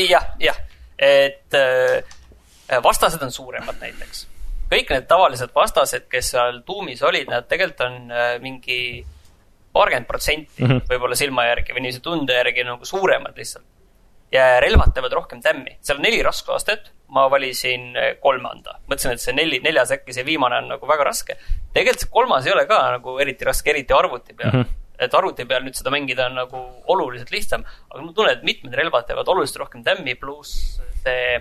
jah, jah, et äh, vastased on suuremad näiteks. kõik need tavalised vastased, kes seal tuumis olid, nad tegelikult on äh, mingi paarkümmend protsenti mm -hmm. võib-olla silma järgi või niiviisi tunde järgi nagu suuremad lihtsalt. ja relvad teevad rohkem tämmi, seal on neli raskusastet ma valisin eh, kolmanda. mõtlesin, et see neli, neljas äkki see viimane on nagu väga raske. tegelikult see kolmas ei ole ka nagu eriti raske, eriti arvuti peal mm. -hmm. et arvuti peal nüüd seda mängida on nagu oluliselt lihtsam, aga ma tunnen, et mitmed relvad teevad oluliselt rohkem tämmi, pluss see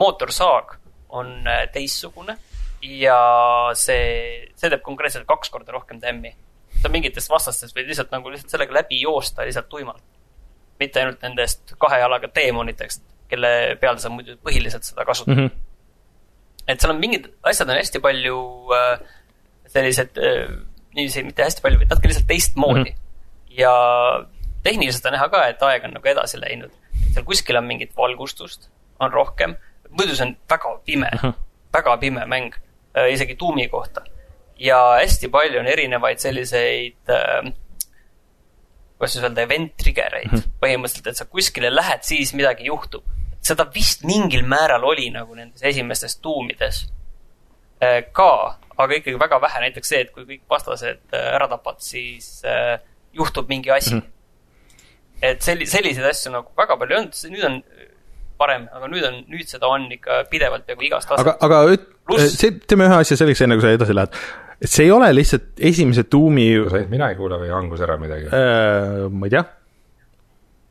mootorsaag on eh, teistsugune ja see, see teeb konkreetselt kaks korda rohkem tämmi. sa mingitest vastastest võid lihtsalt nagu lihtsalt sellega läbi joosta lihtsalt tuimalt. mitte ainult nendest kahe jalaga teemonitest kelle peal sa muidu põhiliselt seda kasutad mm. -hmm. et seal on mingid asjad on hästi palju äh, sellised äh,, niiviisi mitte hästi palju, vaid natuke lihtsalt teistmoodi mm. -hmm. ja tehniliselt on näha ka, et aeg on nagu edasi läinud. seal kuskil on mingit valgustust, on rohkem, muidu see on väga pime mm, -hmm. väga pime mäng äh,, isegi tuumi kohta. ja hästi palju on erinevaid selliseid äh, kuidas siis öelda, event trigger eid mm -hmm. põhimõtteliselt, et sa kuskile lähed, siis midagi juhtub seda vist mingil määral oli nagu nendes esimestes tuumides äh, ka, aga ikkagi väga vähe, näiteks see, et kui kõik vastased äh, ära tapad, siis äh, juhtub mingi asi mm. -hmm. et selli-, selliseid asju nagu väga palju ei olnud, nüüd on parem, aga nüüd on, nüüd seda on ikka pidevalt peaaegu igast taset. aga, aga üt-, see, teeme ühe asja selgeks, enne kui sa edasi lähed. et see ei ole lihtsalt esimese tuumi. kas ainult mina ei kuule või hangus ära midagi äh,? ma ei tea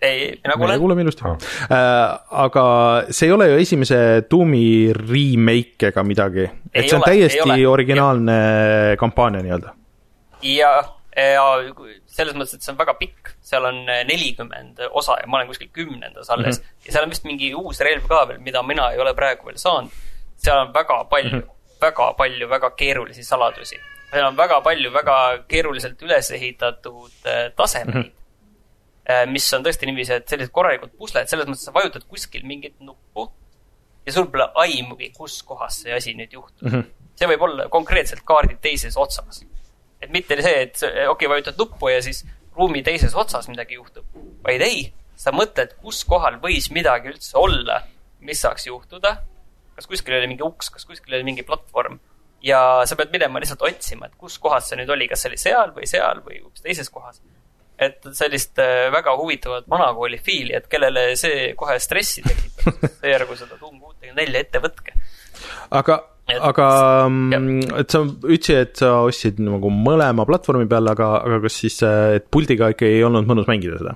ei, mina kuulen. kuuleme ilusti oh.. Äh, aga see ei ole ju esimese Doom'i remake ega midagi, et see on ole, täiesti originaalne ja. kampaania nii-öelda. ja, ja selles mõttes, et see on väga pikk, seal on nelikümmend osa ja ma olen kuskil kümnendas alles mm -hmm. ja seal on vist mingi uus relv ka veel, mida mina ei ole praegu veel saanud. seal on väga palju mm, -hmm. väga palju väga keerulisi saladusi. seal on väga palju väga keeruliselt üles ehitatud äh, tasemeid mm. -hmm Äh, mis on tõesti niiviisi, et sellised korralikud pusled, selles mõttes sa vajutad kuskil mingit nuppu ja sul pole aimugi, kus kohas see asi nüüd juhtub mm. -hmm. see võib olla konkreetselt kaardi teises otsas. et mitte see, et okei okay,, vajutad nuppu ja siis ruumi teises otsas midagi juhtub, vaid ei, sa mõtled, kus kohal võis midagi üldse olla, mis saaks juhtuda. kas kuskil oli mingi uks, kas kuskil oli mingi platvorm ja sa pead minema lihtsalt otsima, et kus kohas see nüüd oli, kas see oli seal või seal või hoopis teises kohas et sellist äh, väga huvitavat vanakooli fiili, et kellele see kohe stressi tekitab, seejärgu seda Doom kuutekümmet nelja ette võtke. aga et, aga mm, et sa ütlesid, et sa ostsid nagu mõlema platvormi peal, aga, aga kas siis, äh, et puldiga ikka ei olnud mõnus mängida seda?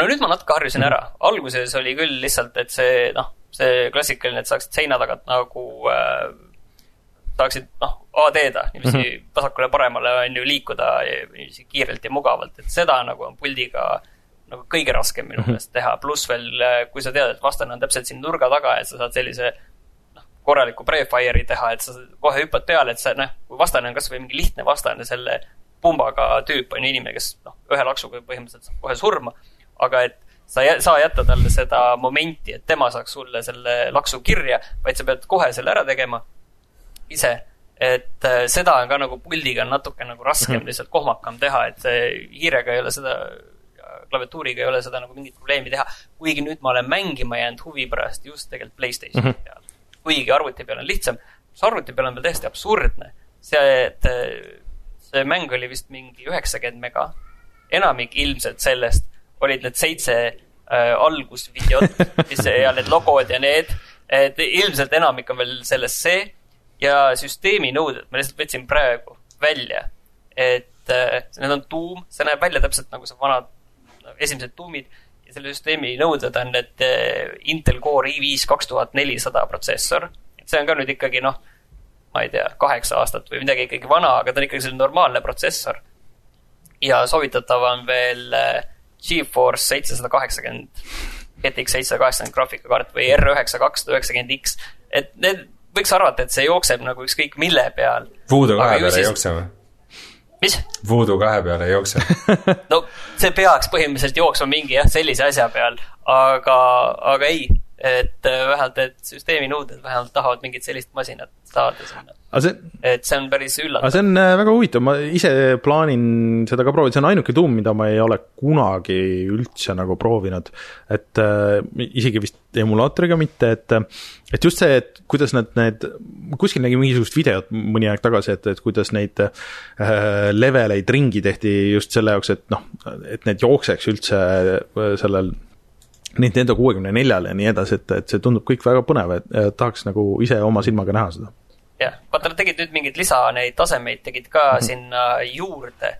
no nüüd ma natuke harjusin mm -hmm. ära, alguses oli küll lihtsalt, et see noh, see klassikaline, et saaksid seina tagant nagu äh, saaksid noh, AD-da niiviisi mm -hmm. vasakule-paremale on ju liikuda niiviisi kiirelt ja mugavalt, et seda nagu on puldiga nagu kõige raskem minu mhm. meelest mm -hmm. teha, pluss veel, kui sa tead, et vastane on täpselt siin nurga taga, et sa saad sellise noh, korraliku pre-fire'i teha, et sa kohe hüppad peale, et sa noh, kui vastane on kasvõi mingi lihtne vastane, selle pumbaga tüüp on ju inimene, kes noh, ühe laksuga põhimõtteliselt saab kohe surma, aga et sa ei saa jätta talle seda momenti, et tema saaks sulle selle laksu kirja, vaid sa pead kohe selle ära tegema ise. Et äh, seda on ka nagu puldiga natuke nagu raskem mm -hmm. lihtsalt kohmakam teha, et hiirega ei ole seda, klaviatuuriga ei ole seda nagu mingit probleemi teha. kuigi nüüd ma olen mängima jäänud huvi pärast just tegelikult Playstationi mm -hmm. peal. kuigi arvuti peal on lihtsam, see arvuti peal on veel täiesti absurdne. see, et äh, see mäng oli vist mingi üheksakümmend mega. enamik ilmselt sellest olid need seitse äh, algusvideot, mis ja need logod ja need, et ilmselt enamik on veel selles see ja süsteemi nõuded ma lihtsalt võtsin praegu välja. et äh, need on tuum, see näeb välja täpselt nagu see vanad esimesed tuumid ja selle süsteemi nõuded on need äh, Intel Core i5 kaks tuhat nelisada protsessor. et see on ka nüüd ikkagi noh, ma ei tea, kaheksa aastat või midagi ikkagi vana, aga ta on ikkagi selline normaalne protsessor. ja soovitatav on veel äh, GeForce seitsesada kaheksakümmend, GTX seitsesada kaheksakümmend graafikakaart või R9 kakssada üheksakümmend X. et need võiks arvata, et see jookseb nagu ükskõik mille peal. Voodoo kahe peal ei jookse või? mis? Voodoo kahe peal ei jookse no see peaks põhimõtteliselt jooksma mingi jah, sellise asja peal, aga, aga ei. Et äh, vähemalt, et süsteemi nõuded vähemalt tahavad mingit sellist masinat saada sinna. aga see, et see on päris aga üllatav. see on äh, väga huvitav, ma ise plaanin seda ka proovida, see on ainuke tuum, mida ma ei ole kunagi üldse nagu proovinud. et äh, isegi vist emulaatoriga mitte, et et just see, et kuidas nad need, kuskil nägin mingisugust videot mõni aeg tagasi, et, et kuidas neid äh, leveleid ringi tehti just selle jaoks, et noh, et need jookseks üldse äh, sellel Nintendo kuuekümne neljal ja nii edasi, et, et see tundub kõik väga põnev, et tahaks nagu ise oma silmaga näha seda. jah, vaata nad tegid nüüd mingeid lisa neid tasemeid tegid ka mm -hmm. sinna juurde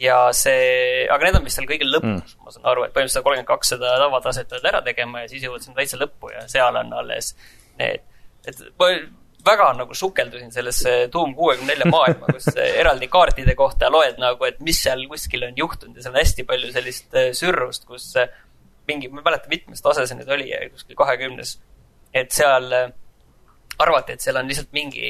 ja see, aga need on vist seal kõige lõpus mm., ma saan aru, et põhimõtteliselt kolmkümmend kaks seda tavataset pead ära tegema ja siis jõuad sinna täitsa lõppu ja seal on alles need, et ma väga nagu sukeldusin sellesse Doom kuuekümne nelja maailma, kus eraldi kaartide kohta loed nagu, et mis seal kuskil on juhtunud ja seal on hästi palju sellist äh, sürrust, kus äh, mingi, ma ei mäleta, mitmes tase see nüüd oli, kuskil kahekümnes, et seal äh, arvati, et seal on lihtsalt mingi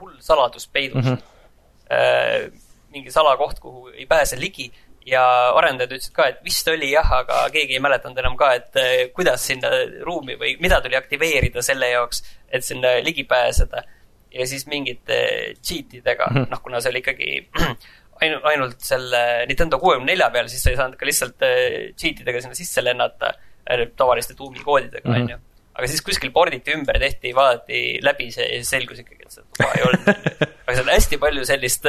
hull saladus peidus mm. -hmm. mingi salakoht, kuhu ei pääse ligi ja arendajad ütlesid ka, et vist oli jah, aga keegi ei mäletanud enam ka, et kuidas sinna ruumi või mida tuli aktiveerida selle jaoks, et sinna ligi pääseda. ja siis mingite cheat idega mm, -hmm. noh, kuna see oli ikkagi ainu-, ainult selle Nintendo kuuekümne nelja peal, siis sa ei saanud ka lihtsalt äh, cheat idega sinna sisse lennata äh, tavaliste tuumikoodidega, Mhm. onju. aga siis kuskil porditi ümber, tehti, vaadati läbi see ja selgus ikkagi, et seda tuba ei olnud, aga seal on hästi palju sellist,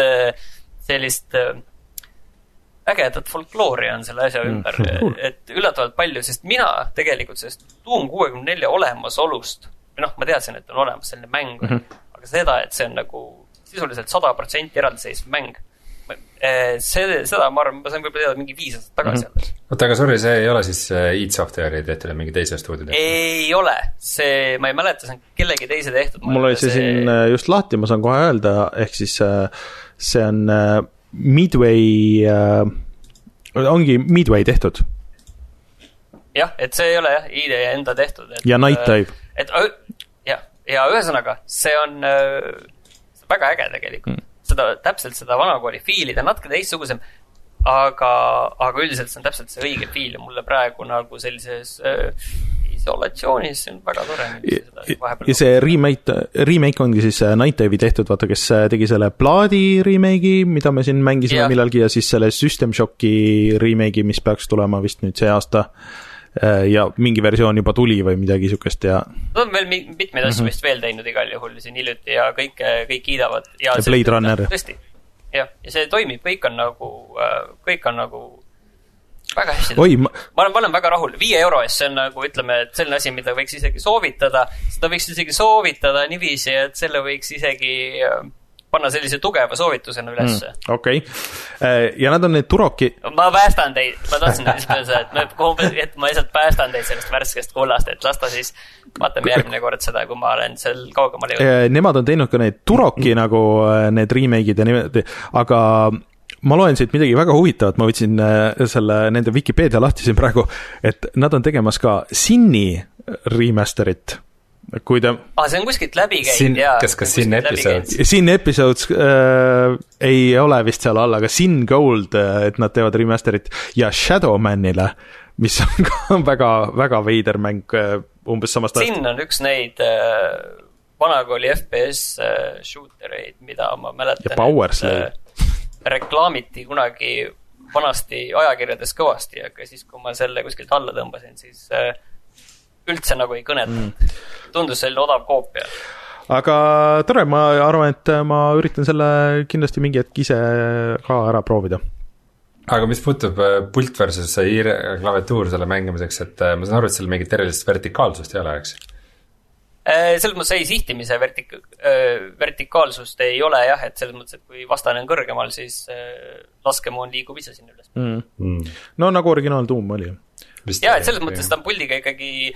sellist äh, ägedat folkloori on selle asja ümber Mm, et üllatavalt palju, sest mina tegelikult sellest Doom kuuekümne nelja olemasolust, või noh, ma teadsin, et on olemas selline mäng mm, -hmm. aga seda, et see on nagu sisuliselt sada protsenti eraldiseisev mäng, see, seda ma arvan, ma sain võib-olla teada mingi viis aastat tagasi alles mm. oota, aga sorry, see ei ole siis äh, id Software'i tehtud ja mingi teise stuudio tehtud? ei ole, see, ma ei mäleta, see on kellegi teise tehtud. mul oli see siin äh, just lahti, ma saan kohe öelda, ehk siis äh, see on äh, Midway, ongi Midway tehtud jah, et see ei ole jah, ID enda tehtud. ja Night Dive. et jah, ja ühesõnaga, see on äh, see on väga äge tegelikult mm.. seda, täpselt seda vanakooli fiili, ta on natuke teistsugusem, aga, aga üldiselt see on täpselt see õige fiil ja mulle praegu nagu sellises äh, isolatsioonis, see on väga tore. ja see remake, remake ongi siis äh, Night Dive'i tehtud, vaata, kes äh, tegi selle plaadi remake'i, mida me siin mängisime yeah. millalgi ja siis selle System Shocki remake'i, mis peaks tulema vist nüüd see aasta. Ja mingi versioon juba tuli või midagi siukest ja Nad on veel mi- mitmeid asju mm -hmm. vist veel teinud igal juhul siin hiljuti ja kõike, kõik kiidavad. Ja Blade Runner. tõesti, jah, ja see toimib, kõik on nagu, kõik on nagu väga hästi. oi, ma, ma olen, ma olen väga rahul, viie euro eest, see on nagu ütleme, et selline asi, mida võiks isegi soovitada, seda võiks isegi soovitada niiviisi, et selle võiks isegi äh, panna sellise tugeva soovitusena ülesse mm.. okei. ja nad on need Turoki, ma päästan teid, ma tahtsin lihtsalt öelda, et me, et ma lihtsalt päästan teid sellest värskest kullast, et las ta siis, vaatame järgmine kord seda, kui ma olen seal kaugemale jõudnud. nemad on teinud ka need Turoki mm. nagu äh, need remake'id ja niimoodi, aga ma loen siit midagi väga huvitavat, ma võtsin äh, selle nende Vikipeedia lahti siin praegu, et nad on tegemas ka Sinni remaster'it. Kui te, aa, see on kuskilt läbi käinud jaa. kas- kas Sin Episodes? Sin Episodes äh, ei ole vist seal all, aga Sin Gold, et nad teevad remaster'it ja Shadowmanile, mis on ka väga, väga veider mäng äh, umbes samast ajast. Sin on üks neid äh, vanakooli FPS äh, shooter eid, mida ma mäletan. Ja Power Slave. reklaamiti kunagi vanasti ajakirjades kõvasti, aga siis, kui ma selle kuskilt alla tõmbasin, siis äh, üldse nagu ei kõnetanud mm.. Tundus selline odav koopia. aga tore, ma arvan, et ma üritan selle kindlasti mingi hetk ise ka ära proovida. aga mis puutub äh, pult versus hiire klaviatuur selle mängimiseks, et äh, ma saan aru, et seal mingit erilist vertikaalsust ei ole, eks? Äh, selles mõttes ei, sihtimise vertik-, vertikaalsust ei ole jah, et selles mõttes, et kui vastane on kõrgemal, siis äh, laskemoon liigub ise sinna üles. Mm. Mm. no nagu originaal Doom oli. ja, et selles mõttes ta on puldiga ikkagi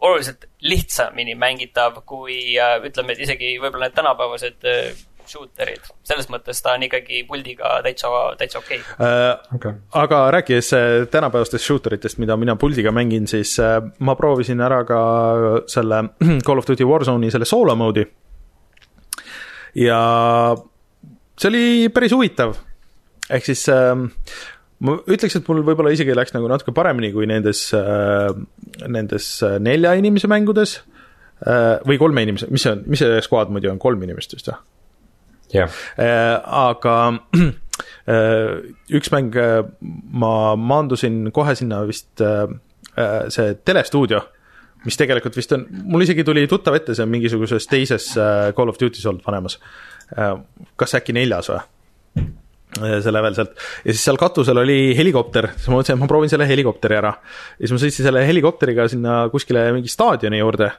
oluliselt lihtsamini mängitav kui äh, ütleme, et isegi võib-olla need tänapäevased äh, shooter'id. selles mõttes ta on ikkagi puldiga täitsa, täitsa okei okay.. Äh, okei, aga rääkides tänapäevastest shooter itest, mida mina puldiga mängin, siis ma proovisin ära ka selle Call of Duty Warzone'i selle solo mode'i. ja see oli päris huvitav. ehk siis äh, ma ütleks, et mul võib-olla isegi läks nagu natuke paremini kui nendes äh,, nendes äh, nelja inimese mängudes äh, või kolme inimese, mis see on, mis see squad muidu on, kolm inimest vist või? jah äh,. aga üks mäng ma maandusin kohe sinna vist see telestuudio, mis tegelikult vist on, mul isegi tuli tuttav ette, see on mingisuguses teises Call of Duty's olnud vanemas kas äkki neljas või? Äh, see level sealt. Ja siis seal katusel oli helikopter, siis ma mõtlesin, et ma proovin selle helikopteri ära. ja siis ma sõitsin selle helikopteriga sinna kuskile mingi staadioni juurde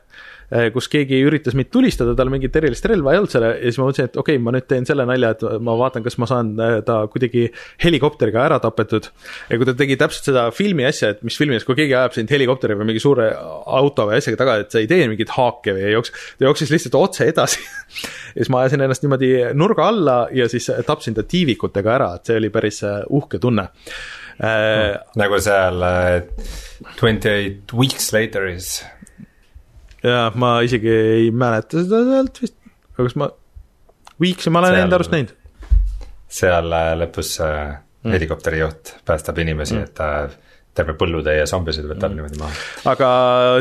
kus keegi üritas mind tulistada, tal mingit erilist relva ei olnud selle ja siis ma mõtlesin, et okei okay,, ma nüüd teen selle nalja, et ma vaatan, kas ma saan eh, ta kuidagi helikopteriga ära tapetud. ja kui ta tegi täpselt seda filmi asja, et mis filmis, kui keegi ajab sind helikopteri või mingi suure auto või asjaga taga, et sa ei tee mingit haake või ei jookse, ta jooksis lihtsalt otse edasi ja siis ma ajasin ennast niimoodi nurga alla ja siis tapsin ta tiivikutega ära, et see oli päris eh, uhke tunne äh,. nagu seal Twenty Eight Weeks Later'is jaa, ma isegi ei mäleta seda sealt vist, aga kas ma, Weeks'i ma olen enda arust näinud. seal äh, lõpus äh, mm. helikopterijuht päästab inimesi mm., et ta äh, terve põllutäie zombisid võtab mm. niimoodi maha. aga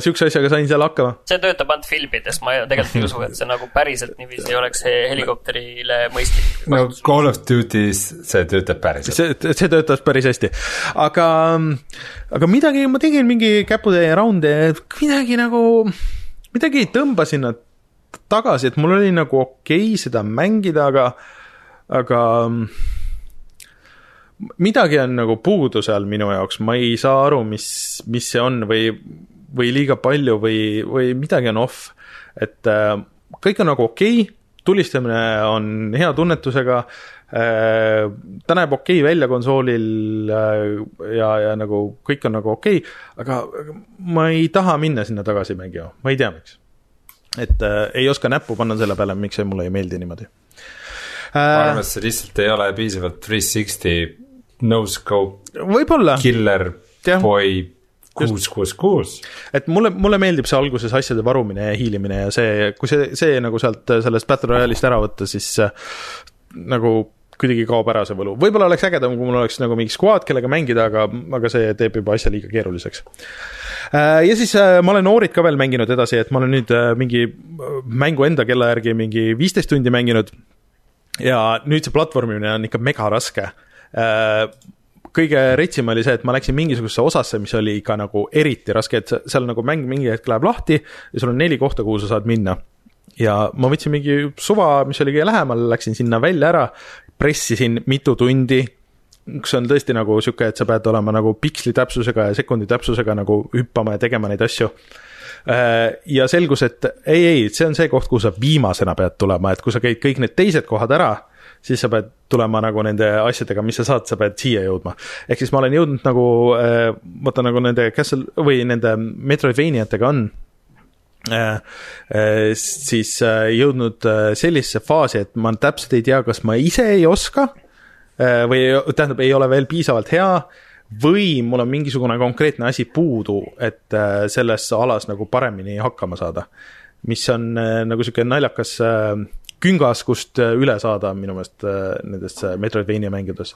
sihukese asjaga sain seal hakkama. see töötab ainult filmides, ma tegelikult ei usu, et see nagu päriselt niiviisi oleks helikopterile mõistlik. no Call of Duty's see töötab päriselt. see, see töötab päris hästi, aga, aga midagi, ma tegin mingi käputäie raunde, midagi nagu midagi ei tõmba sinna tagasi, et mul oli nagu okei okay seda mängida, aga, aga midagi on nagu puudu seal minu jaoks, ma ei saa aru, mis, mis see on või, või liiga palju või, või midagi on off. et äh, kõik on nagu okei okay,, tulistamine on hea tunnetusega äh,, ta näeb okei okay välja konsoolil äh, ja, ja nagu kõik on nagu okei okay,, aga ma ei taha minna sinna tagasi mängima, ma ei tea, miks. et äh, ei oska näppu panna selle peale, miks see mulle ei meeldi niimoodi äh,. ma arvan, et see lihtsalt ei ole piisavalt 360 no scope. võib-olla. Killer ja. boy kuus, kuus, kuus. et mulle, mulle meeldib see alguses asjade varumine ja hiilimine ja see, kui see, see nagu sealt sellest Battle Royale'ist ära võtta, siis äh, nagu kuidagi kaob ära see võlu, võib-olla oleks ägedam, kui mul oleks nagu mingi squad, kellega mängida, aga, aga see teeb juba asja liiga keeruliseks. Äh, ja siis äh, ma olen Oorit ka veel mänginud edasi, et ma olen nüüd mingi mängu enda kella järgi mingi viisteist tundi mänginud. ja nüüd see platvormimine on ikka mega raske kõige retsim oli see, et ma läksin mingisugusesse osasse, mis oli ikka nagu eriti raske, et seal nagu mäng mingi hetk läheb lahti ja sul on neli kohta, kuhu sa saad minna. ja ma võtsin mingi suva, mis oli kõige lähemal, läksin sinna välja ära, pressisin mitu tundi, kus on tõesti nagu sihuke, et sa pead olema nagu piksli täpsusega ja sekundi täpsusega nagu hüppama ja tegema neid asju äh, ja selgus, et ei, ei, see on see koht, kuhu sa viimasena pead tulema, et kui sa käid kõik need teised kohad ära siis sa pead tulema nagu nende asjadega, mis sa saad, sa pead siia jõudma. ehk siis ma olen jõudnud nagu, äh, vaata nagu nende Castle või nende Metroidvaniatega on äh, äh, siis jõudnud sellisesse faasi, et ma täpselt ei tea, kas ma ise ei oska või tähendab, ei ole veel piisavalt hea või mul on mingisugune konkreetne asi puudu, et selles alas nagu paremini hakkama saada. mis on nagu niisugune naljakas küngas, kust äh, üle saada minu meelest äh, nendest äh, Metroidvania mängudes.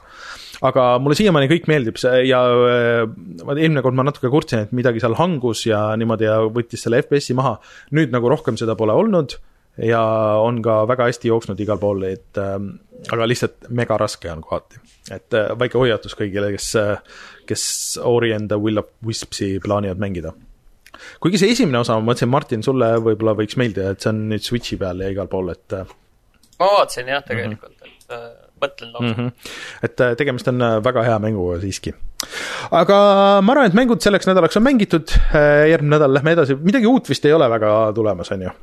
aga mulle siiamaani kõik meeldib see ja eelmine kord ma natuke kurtsin, et midagi seal hangus ja niimoodi ja võttis selle FPS-i maha. nüüd nagu rohkem seda pole olnud ja on ka väga hästi jooksnud igal pool, et aga lihtsalt mega raske on kohati. et väike hoiatus kõigile, kes, kes Ori and the Will of Wispsi plaanivad mängida kuigi see esimene osa, ma mõtlesin, Martin, sulle võib-olla võiks meeldida, et see on nüüd Switchi peal ja igal pool, et äh, ma vaatasin jah, tegelikult mm, -hmm. et äh, mõtlen lausa mm. -hmm. et äh, tegemist on äh, väga hea mänguga siiski. aga ma arvan, et mängud selleks nädalaks on mängitud, järgmine nädal lähme edasi, midagi uut vist ei ole väga tulemas, on ju?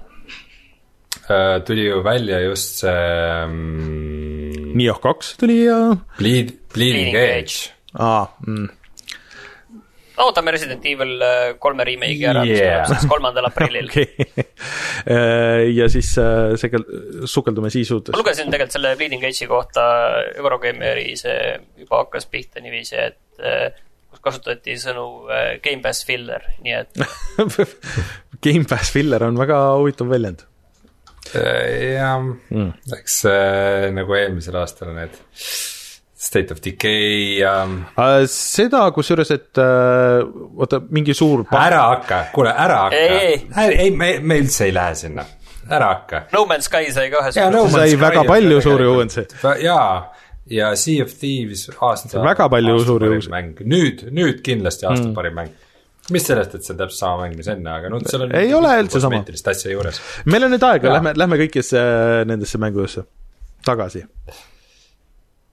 tuli ju välja just see um.... Nioh kaks tuli ja. Bleed, Bleeding Edge. aa mm ootame Resident Evil äh, kolme remake'i ära yeah., mis tuleb siis kolmandal aprillil okay. Äh, ja siis äh, sekel-, sukeldume sisud. ma lugesin tegelikult selle Bleeding Edge'i kohta, Eurogeimeri see juba hakkas pihta niiviisi, et kus kasutati sõnu Game Pass filler, nii et Game Pass filler on väga huvitav väljend. jah mm., eks nagu eelmisel aastal need State of Decay ja uh,. seda kusjuures, et uh, oota, mingi suur. ära hakka, kuule ära hakka. ei, ei, me, me üldse ei lähe sinna, ära hakka. No Man's Sky sai ka ühe. No sai väga palju suuri uuendusi. jaa, ja Sea of Thieves aasta. väga palju suuri uuendusi. mäng, nüüd, nüüd kindlasti aasta mm. parim mäng mis sellest, et see on täpselt sama mäng, mis enne, aga noh, seal on ei ole üldse sama. asja juures. meil on nüüd aega, lähme, lähme kõikidesse nendesse mängudesse tagasi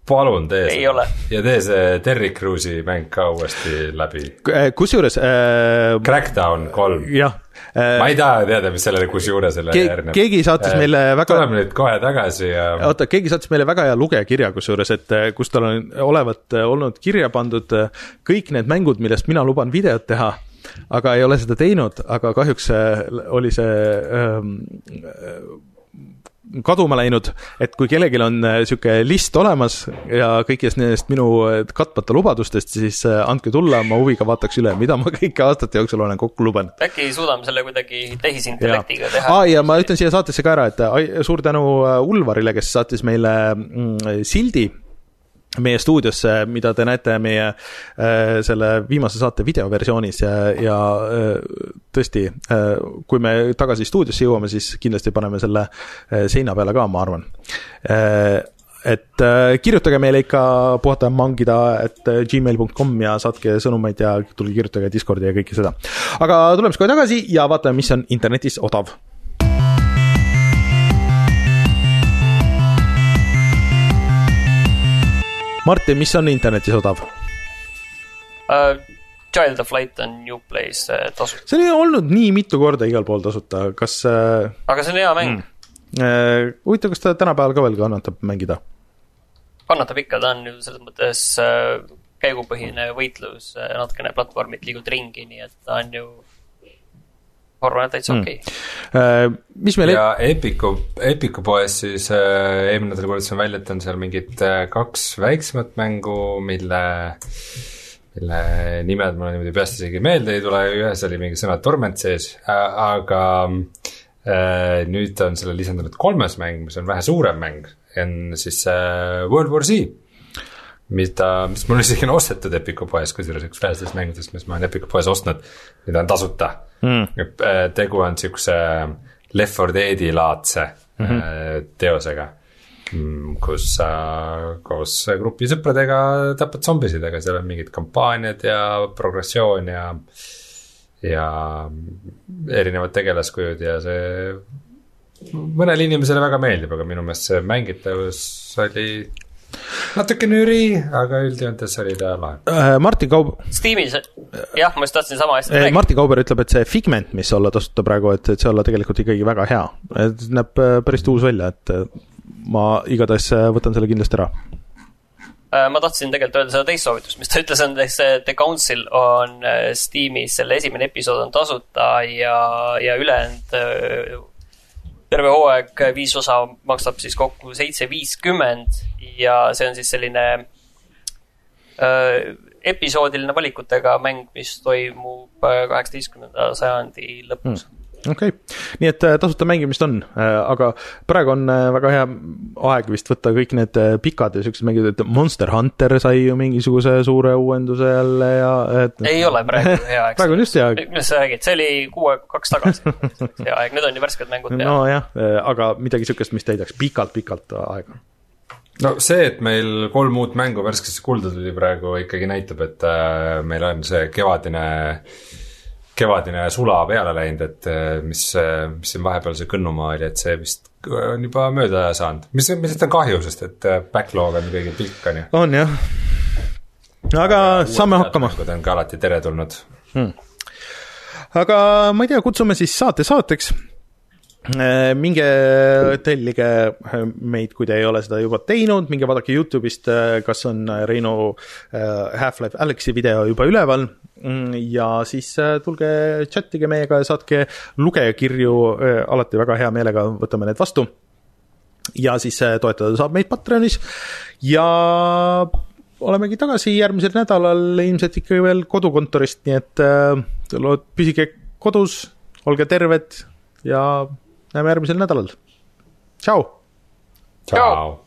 palun tee see. ja tee see Terry Crews'i mäng ka uuesti läbi. Eh, kusjuures äh,. Crackdown kolm. jah äh,. ma ei taha teada, mis sellele kusjuuresele ke järgneb. keegi saatis äh, meile väga. tuleme nüüd kohe tagasi ja. oota, keegi saatis meile väga hea lugejakirja kusjuures, et kus tal on olevat olnud kirja pandud kõik need mängud, millest mina luban videot teha aga ei ole seda teinud, aga kahjuks oli see ähm, kaduma läinud, et kui kellelgi on äh, list olemas ja kõigist nendest minu äh, katmata lubadustest, siis äh, andke tulla, ma huviga vaataks üle, mida ma kõike aastate jooksul olen kokku lubanud. äkki suudame selle kuidagi tehisintellektiga teha? aa, ja ma ütlen siia saatesse ka ära, et suur tänu Ulvarile, kes saatis meile mm, sildi meie stuudiosse, mida te näete meie äh, selle viimase saate videoversioonis ja, ja äh, tõesti äh,, kui me tagasi stuudiosse jõuame, siis kindlasti paneme selle äh, seina peale ka, ma arvan äh, et äh, kirjutage meile ikka puhata mangida, et gmail.com ja saatke sõnumeid ja tulge kirjutage Discordi ja kõike seda. aga tuleme siis kohe tagasi ja vaatame, mis on internetis odav Martin, mis on internetis odav uh,? Child of Light on Uplays uh, tasuta. see on olnud nii mitu korda igal pool tasuta, kas uh,? aga see on hea mäng mm.. Uh, huvitav, kas ta tänapäeval ka veel kannatab mängida? kannatab ikka, ta on ju selles mõttes uh, käigupõhine võitlus uh,, natukene platvormid liigud ringi, nii et ta on ju ma arvan, et täitsa hmm. okei okay. uh,. mis meil ja Epiku, Epiku poes siis äh, eelmine nädal kuulutasin välja, et on seal mingid äh, kaks väiksemat mängu, mille mille nimed mulle niimoodi peast isegi meelde ei tule, ühes oli mingi sõna torment sees äh,, aga äh, nüüd on selle lisandunud kolmas mäng, mis on vähe suurem mäng, on siis äh, World War Z mida, mis mul isegi on ostetud Epiku poes, kusjuures üks vähestest mängudest, mis ma olen Epiku poes ostnud, mida on tasuta. Mm.. tegu on siukse Left 4 Dead'i laadse mm -hmm. teosega, kus sa koos grupi sõpradega tapad zombisid, aga seal on mingid kampaaniad ja progressioon ja ja erinevad tegelaskujud ja see mõnele inimesele väga meeldib, aga minu meelest see mängitavus oli natuke nüri, aga üldjoontes oli ta lahe uh,. Martin Kaub-. Steamis, jah, ma just tahtsin sama asja rääkida. Martin Kauber ütleb, et see Figment, mis olla tasuta praegu, et, et see olla tegelikult ikkagi väga hea. et näeb äh, päris uus välja, et äh, ma igatahes võtan selle kindlasti ära ma tahtsin tegelikult öelda seda teist soovitust, mis ta ütles, on see The Council on Steamis, selle esimene episood on tasuta ja, ja ülejäänud terve hooaeg viis osa maksab siis kokku seitse viiskümmend ja see on siis selline äh, episoodiline valikutega mäng, mis toimub äh, kaheksateistkümnenda sajandi lõpus. Mm okei. Okay., nii et äh, tasuta mängimist on, äh, aga praegu on äh, väga hea aeg vist võtta kõik need pikad ja siuksed mängud, et Monster Hunter sai ju mingisuguse suure uuenduse jälle ja et.... ei ole praegu hea aeg. Praegu on just hea aeg. millest sa räägid, see oli kuu aega, kaks tagasi. Hea aeg, nüüd on ju värsked mängud nojah, aga midagi siukest, mis täidaks pikalt-pikalt aega. No see, et meil kolm uut mängu värskesse kulda tuli praegu ikkagi näitab, et meil on see kevadine äh, kevadine sula peale läinud, et eh, mis, eh, mis siin vahepeal see kõnnumaa oli, et see vist on juba mööda saanud, mis, mis on kahju, sest et backlog on kõigil pikk, on ju. on jah, aga saame hakkama. on ka alati teretulnud. Hmm.. aga ma ei tea, kutsume siis saate saateks minge tellige meid, kui te ei ole seda juba teinud, minge vaadake Youtube'ist, kas on Reinu Half-Life Alyxi video juba üleval. Mm, ja siis äh, tulge chat ige meiega ja saatke lugejakirju, äh, alati väga hea meelega võtame need vastu. ja siis äh, toetada saab meid Patreonis. Ja olemegi tagasi järgmisel nädalal. Ilmselt ikkagi veel kodukontorist, nii et püsige kodus, olge terved ja näeme järgmisel nädalal. tšau. tšau.